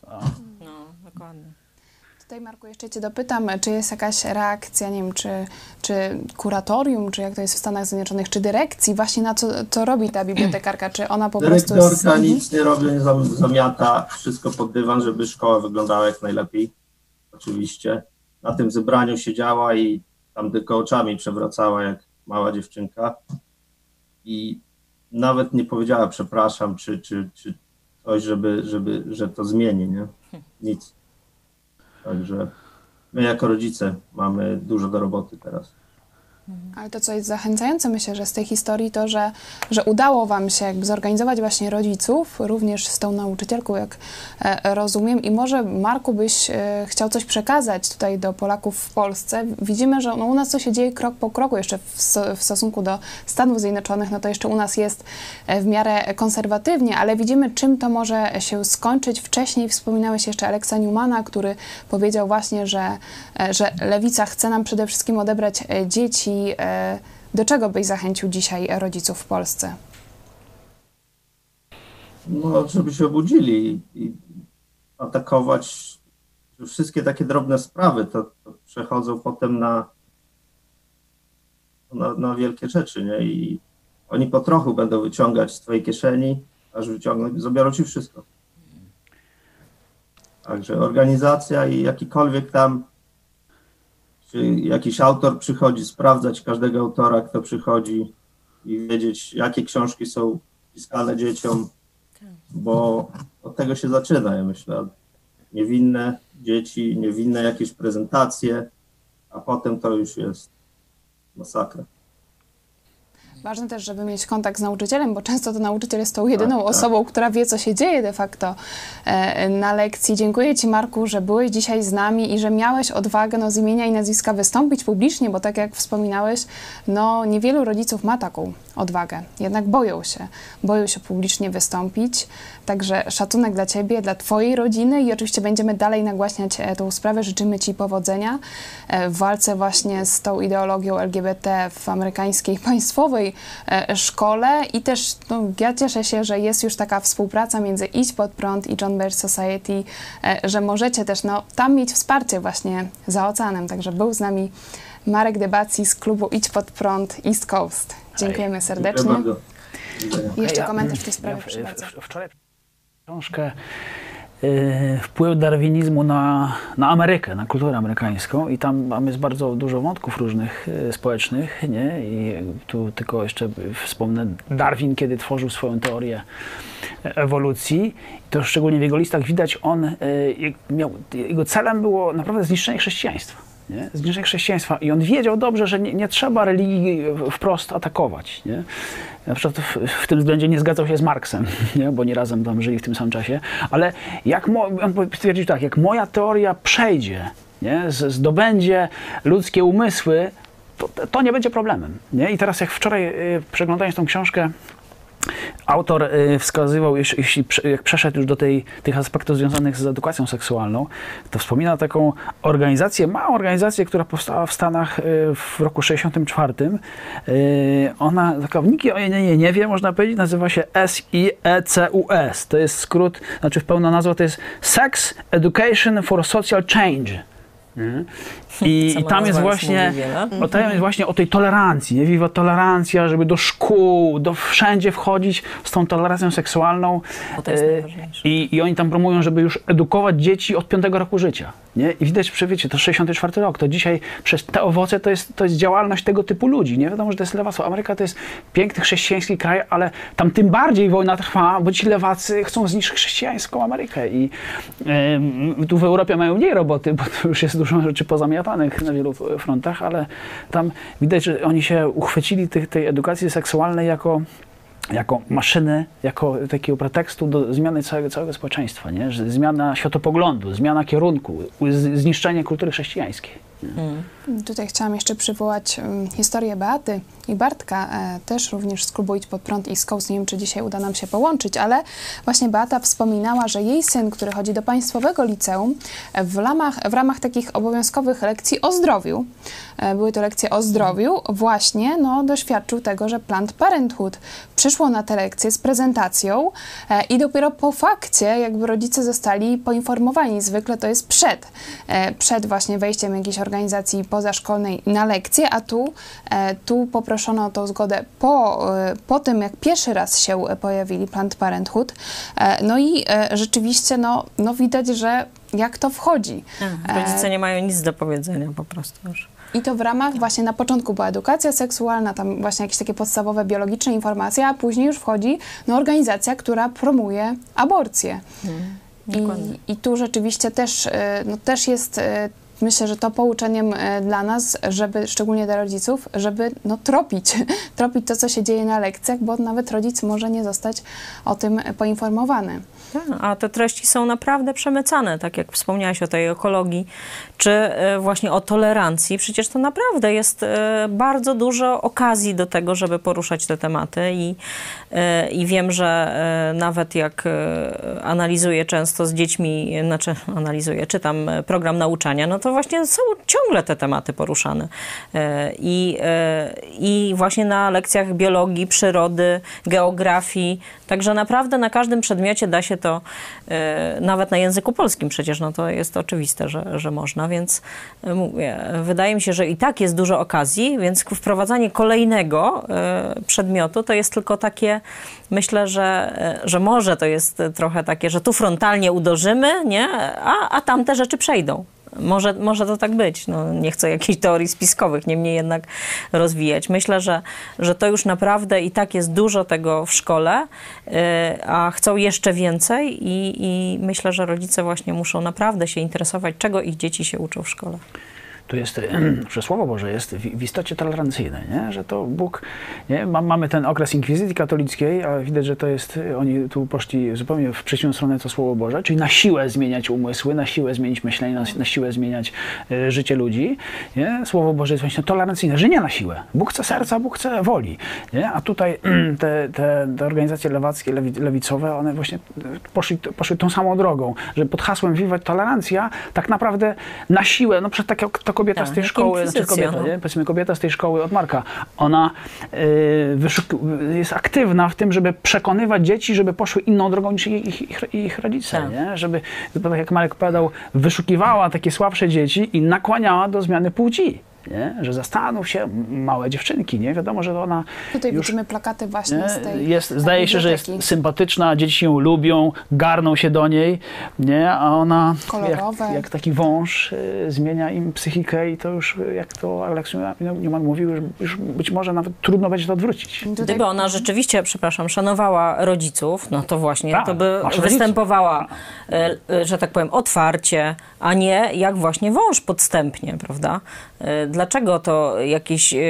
Tutaj, Marku, jeszcze Cię dopytam, czy jest jakaś reakcja, nie wiem, czy, czy kuratorium, czy jak to jest w Stanach Zjednoczonych, czy dyrekcji właśnie na co, co robi ta bibliotekarka, czy ona po prostu... Dyrektorka jest... nic nie robi, zamiata wszystko pod dywan, żeby szkoła wyglądała jak najlepiej. Oczywiście. Na tym zebraniu siedziała i tam tylko oczami przewracała jak mała dziewczynka. I nawet nie powiedziała przepraszam, czy, czy, czy coś, żeby, żeby, że to zmieni, nie? Nic. Także my jako rodzice mamy dużo do roboty teraz. Ale to, co jest zachęcające, myślę, że z tej historii, to, że, że udało Wam się jakby zorganizować właśnie rodziców, również z tą nauczycielką, jak e, rozumiem. I może, Marku, byś e, chciał coś przekazać tutaj do Polaków w Polsce. Widzimy, że no, u nas to się dzieje krok po kroku, jeszcze w, w stosunku do Stanów Zjednoczonych, no to jeszcze u nas jest e, w miarę konserwatywnie, ale widzimy, czym to może się skończyć. Wcześniej wspominałeś jeszcze Alexa Newmana, który powiedział właśnie, że, że lewica chce nam przede wszystkim odebrać dzieci. E, Do czego byś zachęcił dzisiaj rodziców w Polsce? No, żeby się obudzili i, i atakować wszystkie takie drobne sprawy, to, to przechodzą potem na, na, na wielkie rzeczy, nie? I oni po trochu będą wyciągać z twojej kieszeni, aż wyciągną, zabiorą ci wszystko. Także organizacja i jakikolwiek tam, jakiś autor przychodzi, sprawdzać każdego autora, kto przychodzi i wiedzieć, jakie książki są pisane dzieciom, bo od tego się zaczyna, ja myślę. Niewinne dzieci, niewinne jakieś prezentacje, a potem to już jest masakra. Ważne też, żeby mieć kontakt z nauczycielem, bo często to nauczyciel jest tą jedyną Tak, tak. osobą, która wie, co się dzieje de facto e, na lekcji. Dziękuję Ci, Marku, że byłeś dzisiaj z nami i że miałeś odwagę no, z imienia i nazwiska wystąpić publicznie, bo tak jak wspominałeś, no niewielu rodziców ma taką odwagę. Jednak boją się, boją się publicznie wystąpić. Także szacunek dla Ciebie, dla Twojej rodziny i oczywiście będziemy dalej nagłaśniać e, tą sprawę. Życzymy Ci powodzenia e, w walce właśnie z tą ideologią LGBT w amerykańskiej państwowej e, szkole i też no, ja cieszę się, że jest już taka współpraca między Idź Pod Prąd i John Birch Society, e, że możecie też no, tam mieć wsparcie właśnie za oceanem. Także był z nami Marek Debacji z klubu Idź Pod Prąd East Coast. Dziękujemy serdecznie. Dziękuję. I jeszcze komentarz w tej sprawie, ja proszę bardzo. w- Wczoraj książkę Wpływ darwinizmu na, na Amerykę, na kulturę amerykańską i tam, jest bardzo dużo wątków różnych y, społecznych, nie? I tu tylko jeszcze wspomnę Darwin, kiedy tworzył swoją teorię ewolucji, to szczególnie w jego listach widać, on y, miał, jego celem było naprawdę zniszczenie chrześcijaństwa. Nie? Zniszczenie chrześcijaństwa. I on wiedział dobrze, że nie, nie trzeba religii wprost atakować. Nie? Na przykład w, w tym względzie nie zgadzał się z Marksem, [LAUGHS] nie? bo nie razem tam żyli w tym samym czasie. Ale jak mo, on stwierdził tak, jak moja teoria przejdzie, nie? Z- zdobędzie ludzkie umysły, to, to nie będzie problemem. Nie? I teraz jak wczoraj y, przeglądając tą książkę, Autor y, wskazywał, jeśli, jak przeszedł już do tej, tych aspektów związanych z edukacją seksualną, to wspomina taką organizację, małą organizację, która powstała w Stanach y, w roku 64. Y, Ona, taka, nikt o niej nie, wie, można powiedzieć, nazywa się SIECUS. To jest skrót, znaczy pełna nazwa to jest Sex Education for Social Change. I, [LAUGHS] I tam jest właśnie, o, tam jest właśnie o tej tolerancji, nie? Wiwa tolerancja, żeby do szkół, do wszędzie wchodzić z tą tolerancją seksualną. E. I, I oni tam promują, żeby już edukować dzieci od piątego roku życia. Nie? I widać, że wiecie, to 64 rok, to dzisiaj przez te owoce to jest, to jest działalność tego typu ludzi. Nie wiadomo, że to jest lewactwo. Ameryka to jest piękny chrześcijański kraj, ale tam tym bardziej wojna trwa, bo ci lewacy chcą zniszczyć chrześcijańską Amerykę. I em, tu w Europie mają mniej roboty, bo to już jest dużo rzeczy na wielu frontach, ale tam widać, że oni się uchwycili tej, edukacji seksualnej jako jako maszyny, jako takiego pretekstu do zmiany całego, całego społeczeństwa, nie? Że zmiana światopoglądu, zmiana kierunku, zniszczenie kultury chrześcijańskiej. Tutaj chciałam jeszcze przywołać um, historię Beaty i Bartka, e, też również z klubu Idź Pod Prąd i Skous. Nie wiem, czy dzisiaj uda nam się połączyć, ale właśnie Beata wspominała, że jej syn, który chodzi do państwowego liceum, e, w ramach, w ramach takich obowiązkowych lekcji o zdrowiu, e, były to lekcje o zdrowiu, właśnie no, doświadczył tego, że Planned Parenthood przyszło na te lekcje z prezentacją e, i dopiero po fakcie jakby rodzice zostali poinformowani. Zwykle to jest przed, e, przed właśnie wejściem jakiejś pozaszkolnej na lekcję, a tu, e, tu poproszono o tą zgodę po, e, po tym, jak pierwszy raz się pojawili Planned Parenthood. E, No i e, rzeczywiście no, no widać, że jak to wchodzi. Rodzice nie mają nic do powiedzenia po prostu już. I to w ramach właśnie na początku była edukacja seksualna, tam właśnie jakieś takie podstawowe biologiczne informacje, a później już wchodzi no, organizacja, która promuje aborcję. dokładnie. I, I tu rzeczywiście też, e, no, też jest, e, myślę, że to pouczeniem e, dla nas, żeby, szczególnie dla rodziców, żeby no, tropić, [LAUGHS] tropić to, co się dzieje na lekcjach, bo nawet rodzic może nie zostać o tym poinformowany. Tak, A te treści są naprawdę przemycane, tak jak wspomniałaś o tej ekologii, czy e, właśnie o tolerancji. Przecież to naprawdę jest e, bardzo dużo okazji do tego, żeby poruszać te tematy i, e, i wiem, że nawet jak analizuję często z dziećmi, znaczy [LAUGHS] analizuję, czytam program nauczania, no to właśnie są ciągle te tematy poruszane. I, I właśnie na lekcjach biologii, przyrody, geografii, także naprawdę na każdym przedmiocie da się to, e, nawet na języku polskim przecież, no to jest oczywiste, że, że można, więc e, mówię, wydaje mi się, że i tak jest dużo okazji, więc wprowadzanie kolejnego e, przedmiotu to jest tylko takie, myślę, że, że może to jest trochę takie, że tu frontalnie uderzymy, nie? A, a tamte rzeczy przejdą. Może, może to tak być. No, nie chcę jakichś teorii spiskowych, niemniej jednak rozwijać. Myślę, że, że to już naprawdę i tak jest dużo tego w szkole, yy, a chcą jeszcze więcej i, i myślę, że rodzice właśnie muszą naprawdę się interesować, czego ich dzieci się uczą w szkole. Tu jest, [CLEARS THROAT] że Słowo Boże jest w, w istocie tolerancyjne, nie? że to Bóg, nie? Ma, mamy ten okres inkwizycji katolickiej, a widać, że to jest, oni tu poszli zupełnie w przeciwną stronę co Słowo Boże, czyli na siłę zmieniać umysły, na siłę zmienić myślenie, na, na siłę zmieniać e, życie ludzi. Nie? Słowo Boże jest właśnie tolerancyjne, że nie na siłę. Bóg chce serca, Bóg chce woli. Nie? A tutaj [CLEARS THROAT] te, te, te organizacje lewackie, lewi, lewicowe, one właśnie poszli, poszły tą samą drogą, że pod hasłem Wiwat Tolerancja tak naprawdę na siłę, no przecież tak jak ta kobieta Tak, z tej szkoły, znaczy kobieta, no. nie? powiedzmy kobieta z tej szkoły od Marka, ona y, jest aktywna w tym, żeby przekonywać dzieci, żeby poszły inną drogą niż ich, ich, ich, ich rodzice, Tak. nie? żeby, tak jak Marek powiedział, wyszukiwała takie słabsze dzieci i nakłaniała do zmiany płci. Nie? Że zastanów się, małe dziewczynki, nie? Wiadomo, że ona Tutaj już widzimy plakaty właśnie nie? z tej jest, zdaje się, że jest sympatyczna, dzieci ją lubią, garną się do niej, nie? a ona Kolorowe. jak, jak taki wąż y, zmienia im psychikę i to już, y, jak to Aleksiu Newman mówił, już, już być może nawet trudno będzie to odwrócić. Tutaj Gdyby ona rzeczywiście, przepraszam, szanowała rodziców, no to właśnie Tak, to by występowała, e, e, że tak powiem, otwarcie, a nie jak właśnie wąż podstępnie, prawda? E, Dlaczego to jakieś e, e,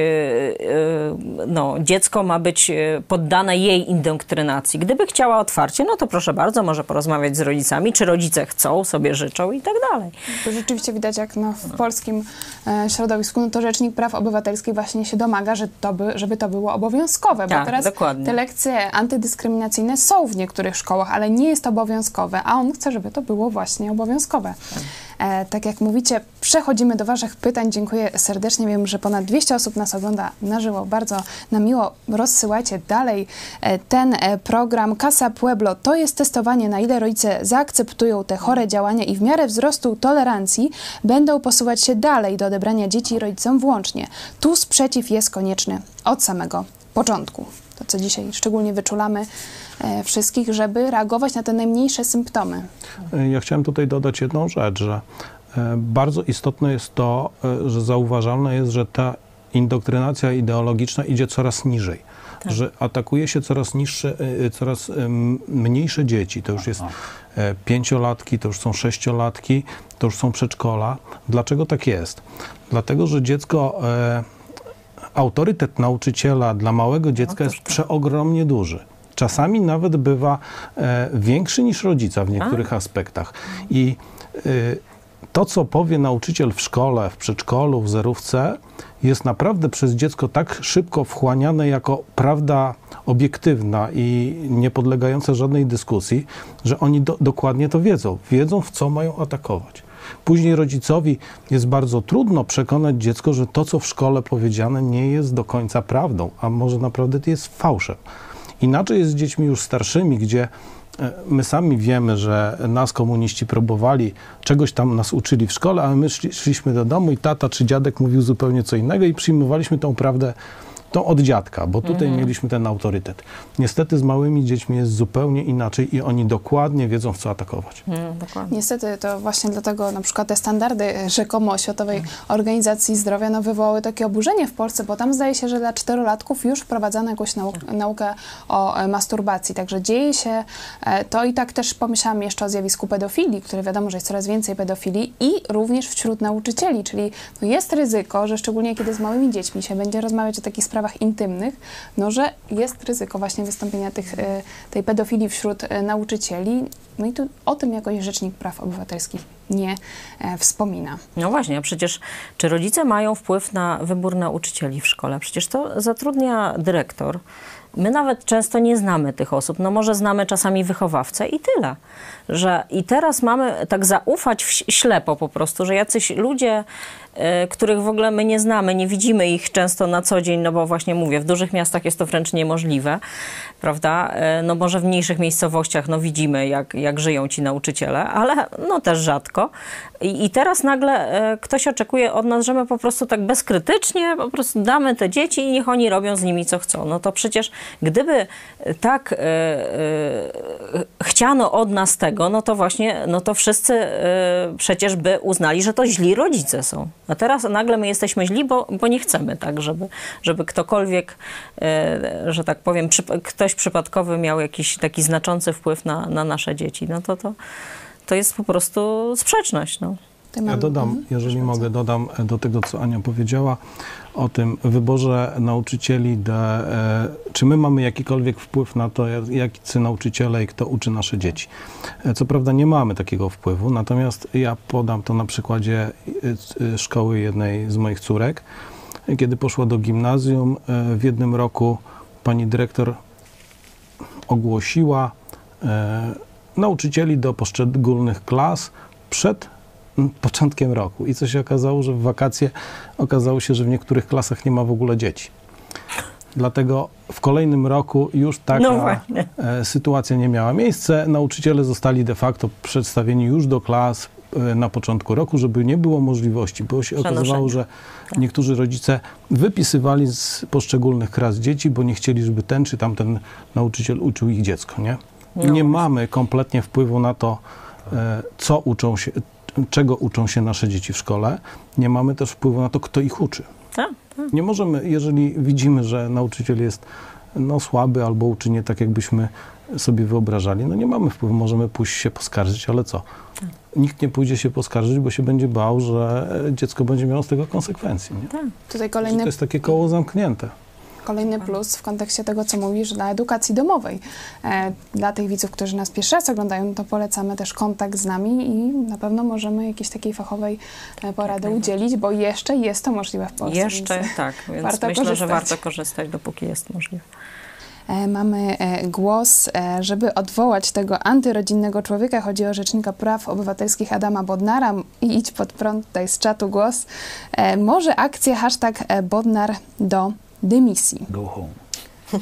no, dziecko ma być poddane jej indoktrynacji? Gdyby chciała otwarcie, no to proszę bardzo, może porozmawiać z rodzicami, czy rodzice chcą, sobie życzą i tak dalej. Tu rzeczywiście widać, jak no, w polskim środowisku, no to Rzecznik Praw Obywatelskich właśnie się domaga, że to by, żeby to było obowiązkowe, bo Tak, teraz dokładnie. te lekcje antydyskryminacyjne są w niektórych szkołach, ale nie jest to obowiązkowe, a on chce, żeby to było właśnie obowiązkowe. E, tak jak mówicie, przechodzimy do Waszych pytań. Dziękuję serdecznie. Wiem, że ponad 200 osób nas ogląda na żywo. Bardzo nam miło. Rozsyłajcie dalej e, ten e, program. Casa Pueblo to jest testowanie, na ile rodzice zaakceptują te chore działania i w miarę wzrostu tolerancji będą posuwać się dalej do odebrania dzieci rodzicom włącznie. Tu sprzeciw jest konieczny od samego początku. To, co dzisiaj szczególnie wyczulamy e, wszystkich, żeby reagować na te najmniejsze symptomy. Ja chciałem tutaj dodać jedną rzecz, że e, bardzo istotne jest to, e, że zauważalne jest, że ta indoktrynacja ideologiczna idzie coraz niżej. Że atakuje się coraz niższe, e, coraz mniejsze dzieci. To już jest e, pięciolatki, to już są sześciolatki, to już są przedszkola. Dlaczego tak jest? Dlatego, że dziecko, e, autorytet nauczyciela dla małego dziecka jest przeogromnie duży. Czasami nawet bywa e, większy niż rodzica w niektórych aspektach. I e, to, co powie nauczyciel w szkole, w przedszkolu, w zerówce, jest naprawdę przez dziecko tak szybko wchłaniane jako prawda obiektywna i nie podlegająca żadnej dyskusji, że oni do, dokładnie to wiedzą. Wiedzą, w co mają atakować. Później rodzicowi jest bardzo trudno przekonać dziecko, że to, co w szkole powiedziane, nie jest do końca prawdą, a może naprawdę to jest fałszem. Inaczej jest z dziećmi już starszymi, gdzie e, my sami wiemy, że nas komuniści próbowali, czegoś tam nas uczyli w szkole, ale my szli, szliśmy do domu i tata czy dziadek mówił zupełnie co innego i przyjmowaliśmy tą prawdę tą od dziadka, bo tutaj mieliśmy ten autorytet. Niestety z małymi dziećmi jest zupełnie inaczej i oni dokładnie wiedzą, w co atakować. Dokładnie. Niestety to właśnie dlatego na przykład te standardy e, rzekomo Światowej Organizacji Zdrowia no, wywołały takie oburzenie w Polsce, bo tam zdaje się, że dla czterolatków już wprowadzano jakąś nau- naukę o e, masturbacji. Także dzieje się e, to i tak też pomyślałam jeszcze o zjawisku pedofilii, które wiadomo, że jest coraz więcej pedofilii i również wśród nauczycieli, czyli no, jest ryzyko, że szczególnie kiedy z małymi dziećmi się będzie rozmawiać o takich sprawach intymnych, no że jest ryzyko właśnie wystąpienia tych, e, tej pedofilii wśród e, nauczycieli. No i tu o tym jakoś Rzecznik Praw Obywatelskich nie e, wspomina. No właśnie, a przecież czy rodzice mają wpływ na wybór nauczycieli w szkole? Przecież to zatrudnia dyrektor. My nawet często nie znamy tych osób. No może znamy czasami wychowawcę i tyle. Że I teraz mamy tak zaufać w ślepo po prostu, że jacyś ludzie, y, których w ogóle my nie znamy, nie widzimy ich często na co dzień, no bo właśnie mówię, w dużych miastach jest to wręcz niemożliwe, prawda? Y, No może w mniejszych miejscowościach no widzimy, jak, jak żyją ci nauczyciele, ale no też rzadko. I, I teraz nagle e, ktoś oczekuje od nas, że my po prostu tak bezkrytycznie po prostu damy te dzieci i niech oni robią z nimi co chcą. No to przecież gdyby tak e, e, chciano od nas tego, no to właśnie, no to wszyscy e, przecież by uznali, że to źli rodzice są. A teraz nagle my jesteśmy źli, bo, bo nie chcemy tak, żeby, żeby ktokolwiek, e, że tak powiem, przy, ktoś przypadkowy miał jakiś taki znaczący wpływ na, na nasze dzieci. No to, to, to jest po prostu sprzeczność. No. Ja dodam, Mhm. jeżeli mogę, dodam do tego, co Ania powiedziała o tym wyborze nauczycieli, de, e, czy my mamy jakikolwiek wpływ na to, jacy nauczyciele i kto uczy nasze dzieci. E, Co prawda nie mamy takiego wpływu, natomiast ja podam to na przykładzie e, szkoły jednej z moich córek. Kiedy poszła do gimnazjum, w jednym roku pani dyrektor ogłosiła nauczycieli do poszczególnych klas przed początkiem roku. I co się okazało, że w wakacje okazało się, że w niektórych klasach nie ma w ogóle dzieci. Dlatego w kolejnym roku już taka No e, sytuacja nie miała miejsca. Nauczyciele zostali de facto przedstawieni już do klas e, na początku roku, żeby nie było możliwości, bo się okazywało, że niektórzy rodzice wypisywali z poszczególnych klas dzieci, bo nie chcieli, żeby ten czy tamten nauczyciel uczył ich dziecko, nie? No nie mamy kompletnie wpływu na to, e, co uczą się, czego uczą się nasze dzieci w szkole. Nie mamy też wpływu na to, kto ich uczy. Tak, tak. Nie możemy, jeżeli widzimy, że nauczyciel jest no, słaby albo uczy nie tak, jakbyśmy sobie wyobrażali, no nie mamy wpływu. Możemy pójść się poskarżyć, ale co? Nikt nie pójdzie się poskarżyć, bo się będzie bał, że dziecko będzie miało z tego konsekwencje. Nie? Tutaj Że to kolejny, jest takie koło zamknięte. Kolejny plus w kontekście tego, co mówisz, dla edukacji domowej. E, dla tych widzów, którzy nas pierwszy raz oglądają, to polecamy też kontakt z nami i na pewno możemy jakiejś takiej fachowej e, porady udzielić, bo jeszcze jest to możliwe w Polsce. Jeszcze więc, tak, więc warto myślę, że korzystać. warto korzystać, dopóki jest możliwe. E, Mamy e, głos, e, żeby odwołać tego antyrodzinnego człowieka. Chodzi o Rzecznika Praw Obywatelskich Adama Bodnara. I idź pod prąd, tutaj z czatu głos. E, Może akcja hashtag e, Bodnar do dymisji. Go home. [LAUGHS]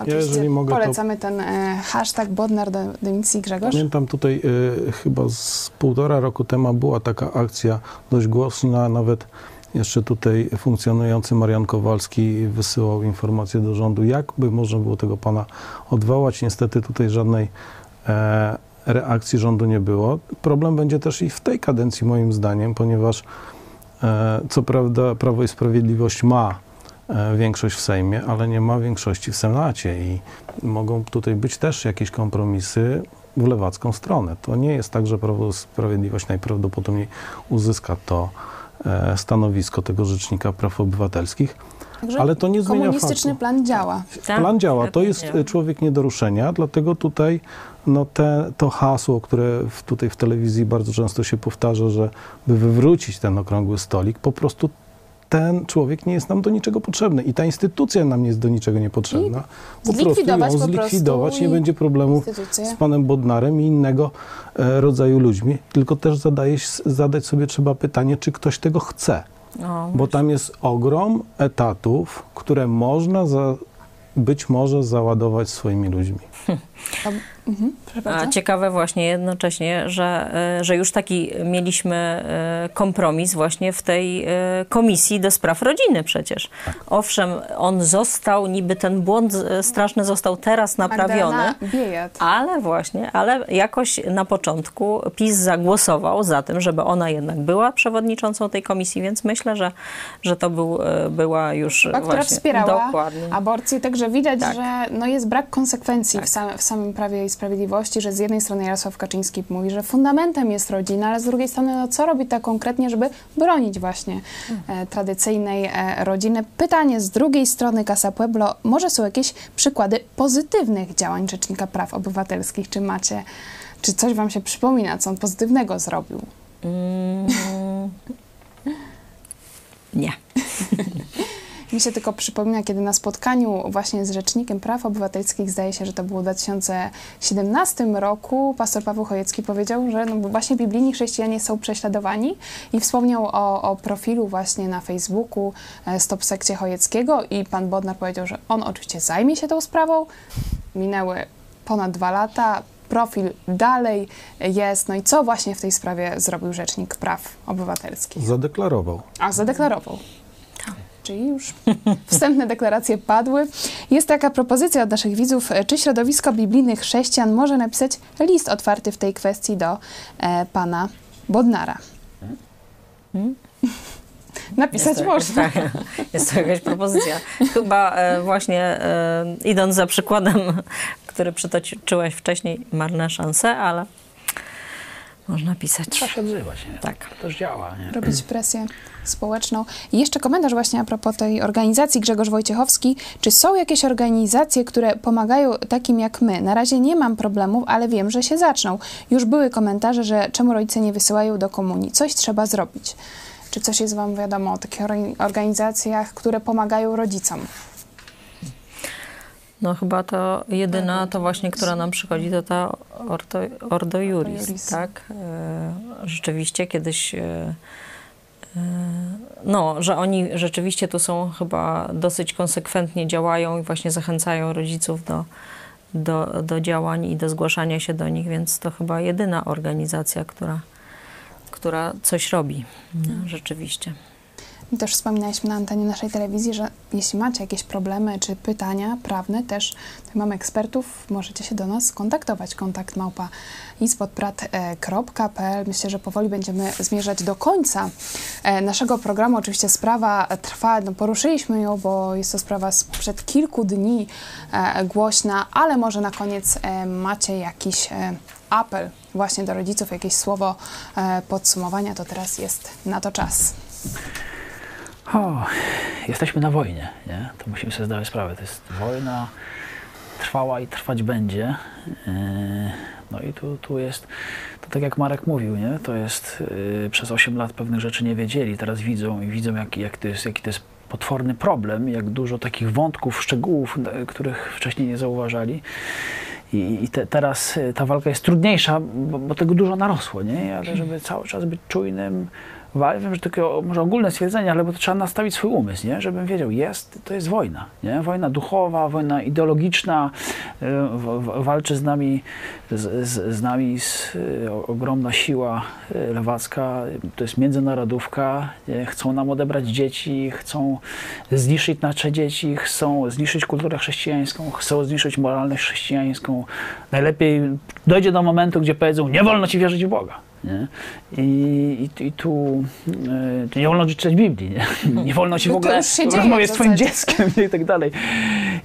Oczywiście jeżeli mogę, to- polecamy ten e, hashtag Bodnar do dymisji. Grzegorz? Pamiętam tutaj y, chyba z półtora roku temu była taka akcja dość głośna, nawet jeszcze tutaj funkcjonujący Marian Kowalski wysyłał informacje do rządu, jakby można było tego pana odwołać. Niestety tutaj żadnej e, reakcji rządu nie było. Problem będzie też i w tej kadencji moim zdaniem, ponieważ e, co prawda Prawo i Sprawiedliwość ma e, większość w Sejmie, ale nie ma większości w Senacie i mogą tutaj być też jakieś kompromisy w lewacką stronę. To nie jest tak, że Prawo Sprawiedliwość najprawdopodobniej uzyska to e, stanowisko tego Rzecznika Praw Obywatelskich. Także Ale to nie zmienia komunistyczny faktu. plan działa. Tak? Plan działa. To jest e, człowiek nie do ruszenia, dlatego tutaj no te, to hasło, które w, tutaj w telewizji bardzo często się powtarza, że by wywrócić ten okrągły stolik, po prostu ten człowiek nie jest nam do niczego potrzebny i ta instytucja nam jest do niczego niepotrzebna. Po prostu zlikwidować ją prostu zlikwidować, nie będzie problemu Instytucje. z panem Bodnarem i innego e, rodzaju ludźmi, tylko też zadaje, zadać sobie trzeba pytanie, czy ktoś tego chce. No, Bo tam jest ogrom etatów, które można za, być może załadować swoimi ludźmi. [LAUGHS] Mhm, A ciekawe właśnie jednocześnie, że, e, że już taki mieliśmy e, kompromis właśnie w tej e, komisji do spraw rodziny przecież. Owszem, on został, niby ten błąd straszny został teraz naprawiony. Ale właśnie, ale jakoś na początku PiS zagłosował za tym, żeby ona jednak była przewodniczącą tej komisji, więc myślę, że, że to był, była już która właśnie, wspierała dokładnie. aborcję, także widać, Tak. że no jest brak konsekwencji w, same, w samym Prawie i Sprawiedliwości, że z jednej strony Jarosław Kaczyński mówi, że fundamentem jest rodzina, ale z drugiej strony no co robi tak konkretnie, żeby bronić właśnie e, tradycyjnej e, rodziny. Pytanie z drugiej strony Casa Pueblo, może są jakieś przykłady pozytywnych działań Rzecznika Praw Obywatelskich, czy macie, czy coś wam się przypomina, co on pozytywnego zrobił? Mm, [LAUGHS] nie. [LAUGHS] Mi się tylko przypomina, kiedy na spotkaniu właśnie z Rzecznikiem Praw Obywatelskich, zdaje się, że to było w 2017 roku, pastor Paweł Chojecki powiedział, że no właśnie biblijni chrześcijanie są prześladowani i wspomniał o, o profilu właśnie na Facebooku e, Stop Sekcie Chojeckiego i pan Bodnar powiedział, że on oczywiście zajmie się tą sprawą. Minęły ponad dwa lata, profil dalej jest. No i co właśnie w tej sprawie zrobił Rzecznik Praw Obywatelskich? Zadeklarował. A, zadeklarował. Czyli już wstępne deklaracje padły. Jest taka propozycja od naszych widzów, czy środowisko biblijnych chrześcijan może napisać list otwarty w tej kwestii do e, pana Bodnara. [LAUGHS] Napisać to, można. Tak, [LAUGHS] jest to jakaś propozycja. Chyba e, właśnie e, idąc za przykładem, [LAUGHS] który przytoczyłeś wcześniej, marne szanse, ale można pisać. Trzeba się odzywać, nie? Tak. To też działa, nie? robić presję społeczną. I jeszcze komentarz właśnie a propos tej organizacji Grzegorz Wojciechowski. Czy są jakieś organizacje, które pomagają takim jak my? Na razie nie mam problemów, ale wiem, że się zaczną. Już były komentarze, że czemu rodzice nie wysyłają do komunii? Coś trzeba zrobić. Czy coś jest Wam wiadomo o takich orga- organizacjach, które pomagają rodzicom? No chyba to jedyna, to właśnie, która nam przychodzi, to ta Ordo, Ordo Juris, Juris. tak? E, Rzeczywiście kiedyś, e, e, no, że oni rzeczywiście tu są chyba dosyć konsekwentnie działają i właśnie zachęcają rodziców do, do, do działań i do zgłaszania się do nich, więc to chyba jedyna organizacja, która, która coś robi, no, rzeczywiście. Też wspominaliśmy na antenie naszej telewizji, że jeśli macie jakieś problemy czy pytania prawne, też mamy ekspertów, możecie się do nas kontaktować. Kontakt małpa ispodprat.pl. Myślę, że powoli będziemy zmierzać do końca e, naszego programu. Oczywiście sprawa trwa, no poruszyliśmy ją, bo jest to sprawa sprzed kilku dni e, głośna, ale może na koniec e, macie jakiś apel właśnie do rodziców, jakieś słowo podsumowania, to teraz jest na to czas. O, jesteśmy na wojnie, nie? To musimy sobie zdawać sprawę. To jest wojna trwała i trwać będzie. Yy, No i tu, tu jest, to tak jak Marek mówił, nie? To jest, yy, przez 8 lat pewnych rzeczy nie wiedzieli, teraz widzą i widzą, jak, jak to jest, jaki to jest potworny problem, jak dużo takich wątków, szczegółów, n- których wcześniej nie zauważali. I, te, teraz ta walka jest trudniejsza, bo, bo tego dużo narosło, nie? Ale żeby cały czas być czujnym, wiem, że takie może ogólne stwierdzenie, ale bo to trzeba nastawić swój umysł, nie? Żebym wiedział, jest, to jest wojna, nie? Wojna duchowa, wojna ideologiczna, y, walczy z nami, z, z, z nami z, ogromna siła y, lewacka, to jest międzynarodówka, nie? chcą nam odebrać dzieci, chcą zniszczyć nasze dzieci, chcą zniszczyć kulturę chrześcijańską, chcą zniszczyć moralność chrześcijańską. Najlepiej dojdzie do momentu, gdzie powiedzą, nie wolno ci wierzyć w Boga. Nie? I, i, I tu y, nie wolno czytać Biblii, nie, [LAUGHS] nie wolno w No to ogóle się rozmawiać w z twoim dzieckiem i tak dalej.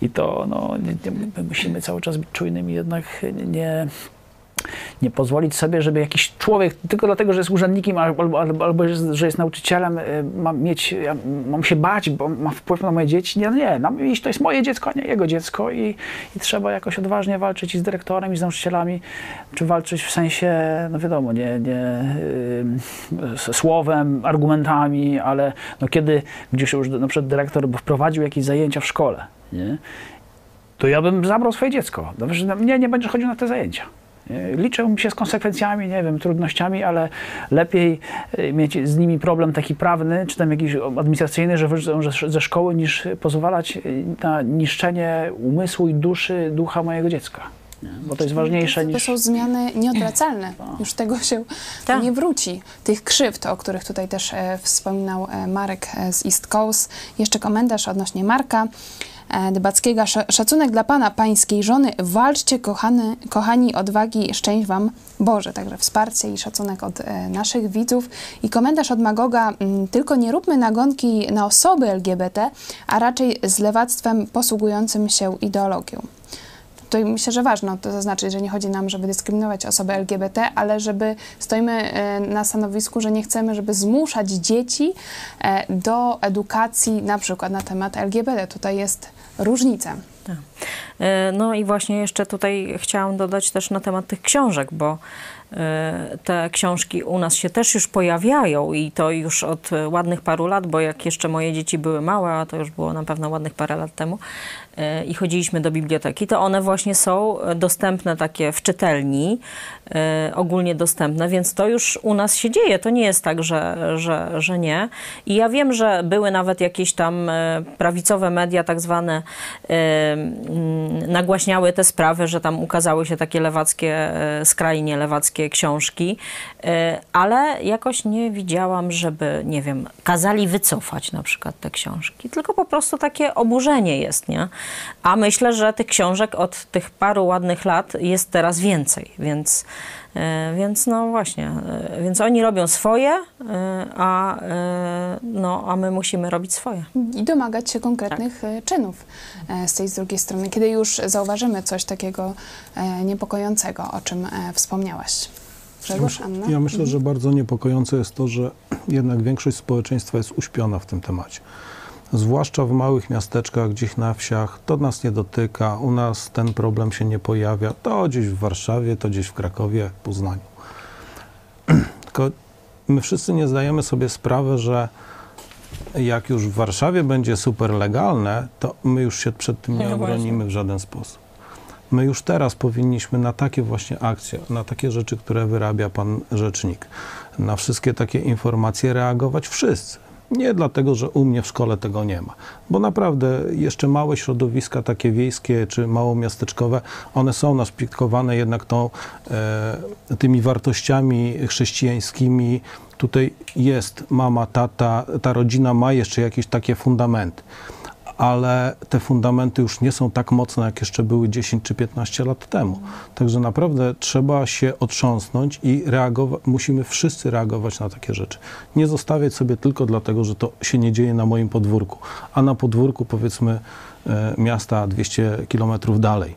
I to no, nie, nie, my musimy cały czas być czujnymi, jednak nie, nie pozwolić sobie, żeby jakiś człowiek, tylko dlatego, że jest urzędnikiem albo, albo, albo że jest nauczycielem, y, mam, mieć, ja mam się bać, bo ma wpływ na moje dzieci. Nie, nie, no, to jest moje dziecko, a nie jego dziecko i, i trzeba jakoś odważnie walczyć i z dyrektorem, i z nauczycielami, czy walczyć w sensie, no wiadomo, nie, nie yy, słowem, argumentami, ale no kiedy gdzieś już na przykład dyrektor wprowadził jakieś zajęcia w szkole, nie? to ja bym zabrał swoje dziecko. Dobrze, nie, nie będziesz chodził na te zajęcia. Liczę się z konsekwencjami, nie wiem, trudnościami, ale lepiej e, mieć z nimi problem taki prawny, czy tam jakiś administracyjny, że wyrzucą ze szkoły, niż pozwalać e, na niszczenie umysłu i duszy ducha mojego dziecka. Bo to jest ważniejsze niż... To są zmiany nieodwracalne. [CLEARS THROAT] Już tego się tak. nie wróci. Tych krzywd, o których tutaj też e, wspominał e, Marek e, z East Coast. Jeszcze komentarz odnośnie Marka. E, Dybackiego. Szacunek dla Pana, Pańskiej żony. Walczcie, kochani, odwagi, szczęść Wam Boże. Także wsparcie i szacunek od e, naszych widzów. I komentarz od Magoga. Mm, tylko nie róbmy nagonki na osoby LGBT, a raczej z lewactwem posługującym się ideologią. Tutaj myślę, że ważne to zaznaczyć, że nie chodzi nam, żeby dyskryminować osoby LGBT, ale żeby stoimy e, na stanowisku, że nie chcemy, żeby zmuszać dzieci do edukacji na przykład na temat LGBT. Tutaj jest różnice. Tak. E, no i właśnie jeszcze tutaj chciałam dodać też na temat tych książek, bo te książki u nas się też już pojawiają i to już od ładnych paru lat, bo jak jeszcze moje dzieci były małe, a to już było na pewno ładnych parę lat temu, E, i chodziliśmy do biblioteki, to one właśnie są dostępne takie w czytelni, e, ogólnie dostępne, więc to już u nas się dzieje. To nie jest tak, że, że, że nie. I ja wiem, że były nawet jakieś tam e, prawicowe media, tak zwane, nagłaśniały te sprawy, że tam ukazały się takie lewackie, skrajnie lewackie książki, ale jakoś nie widziałam, żeby, nie wiem, kazali wycofać na przykład te książki, tylko po prostu takie oburzenie jest, nie? A myślę, że tych książek od tych paru ładnych lat jest teraz więcej, więc, więc no właśnie, e, więc oni robią swoje, e, a, no, a my musimy robić swoje. I domagać się konkretnych tak. czynów z tej z drugiej strony, kiedy już zauważymy coś takiego niepokojącego, o czym wspomniałaś. Grzegorz, Anna? Ja myślę, że bardzo niepokojące jest to, że jednak większość społeczeństwa jest uśpiona w tym temacie zwłaszcza w małych miasteczkach, gdzieś na wsiach, to nas nie dotyka, u nas ten problem się nie pojawia, to gdzieś w Warszawie, to gdzieś w Krakowie, w Poznaniu. [CLEARS THROAT] Tylko my wszyscy nie zdajemy sobie sprawy, że jak już w Warszawie będzie super legalne, to my już się przed tym nie [LAUGHS] no obronimy w żaden sposób. My już teraz powinniśmy na takie właśnie akcje, na takie rzeczy, które wyrabia pan rzecznik, na wszystkie takie informacje reagować wszyscy. Nie dlatego, że u mnie w szkole tego nie ma, bo naprawdę jeszcze małe środowiska, takie wiejskie czy małomiasteczkowe, one są naszpikowane jednak tą, e, tymi wartościami chrześcijańskimi. Tutaj jest mama, tata, ta rodzina ma jeszcze jakieś takie fundamenty ale te fundamenty już nie są tak mocne, jak jeszcze były 10 czy 15 lat temu. Także naprawdę trzeba się otrząsnąć i reagować, musimy wszyscy reagować na takie rzeczy. Nie zostawiać sobie tylko dlatego, że to się nie dzieje na moim podwórku, a na podwórku powiedzmy e, miasta 200 kilometrów dalej.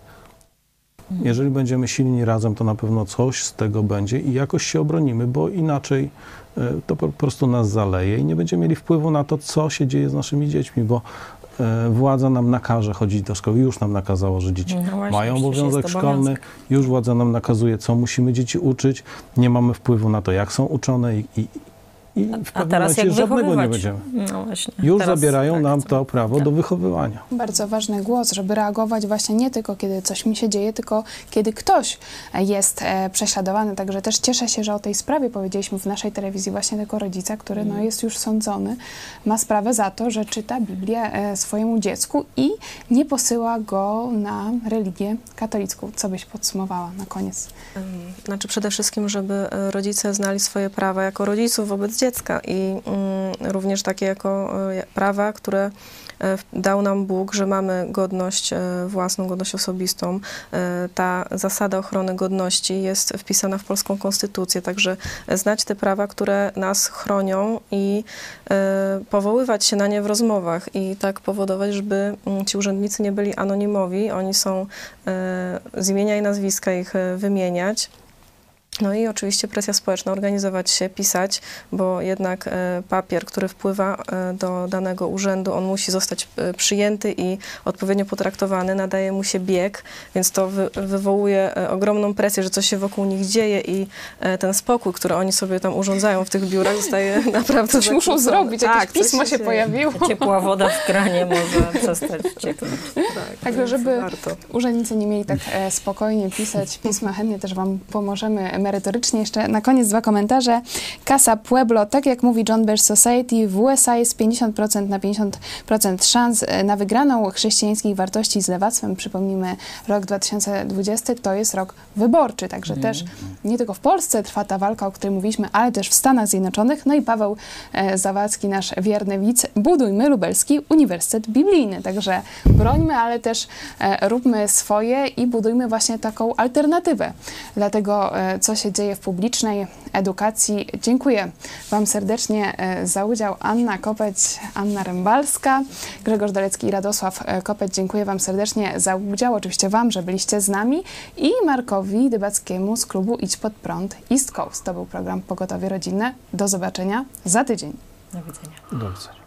Jeżeli będziemy silni razem, to na pewno coś z tego będzie i jakoś się obronimy, bo inaczej e, to po prostu nas zaleje i nie będziemy mieli wpływu na to, co się dzieje z naszymi dziećmi, bo władza nam nakaże chodzić do szkoły, już nam nakazało, że dzieci no właśnie, mają obowiązek szkolny, już władza nam nakazuje, co musimy dzieci uczyć, nie mamy wpływu na to, jak są uczone i, i i w pewnym momencie żadnego nie będziemy. No właśnie, Już zabierają tak, nam to prawo tak. do wychowywania. Bardzo ważny głos, żeby reagować właśnie nie tylko kiedy coś mi się dzieje, tylko kiedy ktoś jest e, prześladowany. Także też cieszę się, że o tej sprawie powiedzieliśmy w naszej telewizji właśnie tego rodzica, który no, jest już sądzony, ma sprawę za to, że czyta Biblię e, swojemu dziecku i nie posyła go na religię katolicką. Co byś podsumowała na koniec? Znaczy przede wszystkim, żeby e, rodzice znali swoje prawa jako rodziców wobec dziecka i mm, również takie jako e, prawa, które e, dał nam Bóg, że mamy godność e, własną, godność osobistą. Ta zasada ochrony godności jest wpisana w polską konstytucję, także znać te prawa, które nas chronią i powoływać się na nie w rozmowach i tak powodować, żeby mm, ci urzędnicy nie byli anonimowi. Oni są z imienia i nazwiska ich wymieniać No i oczywiście presja społeczna, organizować się, pisać, bo jednak e, papier, który wpływa e, do danego urzędu, on musi zostać e, przyjęty i odpowiednio potraktowany, nadaje mu się bieg, więc to wy, wywołuje ogromną presję, że coś się wokół nich dzieje i ten spokój, który oni sobie tam urządzają w tych biurach, zostaje [LAUGHS] naprawdę Coś muszą zrobić, jakieś Tak, coś pismo się dzieje. pojawiło. [LAUGHS] Ciepła woda w kranie może [LAUGHS] przestać cieknąć. Tak, Także, żeby warto. urzędnicy nie mieli tak spokojnie pisać pisma, chętnie też Wam pomożemy merytorycznie. Jeszcze na koniec dwa komentarze. Casa Pueblo, tak jak mówi John Birch Society, w USA jest 50% na 50% szans e, na wygraną chrześcijańskich wartości z lewactwem. Przypomnijmy, rok 2020 to jest rok wyborczy, także też nie tylko w Polsce trwa ta walka, o której mówiliśmy, ale też w Stanach Zjednoczonych. No i Paweł e, Zawadzki, nasz wierny widz, budujmy lubelski Uniwersytet Biblijny. Także brońmy, ale też e, róbmy swoje i budujmy właśnie taką alternatywę dla tego, e, co się dzieje w publicznej edukacji. Dziękuję Wam serdecznie e, za udział. Anna Kopeć, Anna Rębalska, Grzegorz Dalecki i Radosław e, Kopeć. Dziękuję Wam serdecznie za udział. Oczywiście Wam, że byliście z nami i Markowi Dybackiemu z klubu Idź Pod Prąd East Coast. To był program Pogotowie Rodzinne. Do zobaczenia za tydzień. Do widzenia. Do widzenia.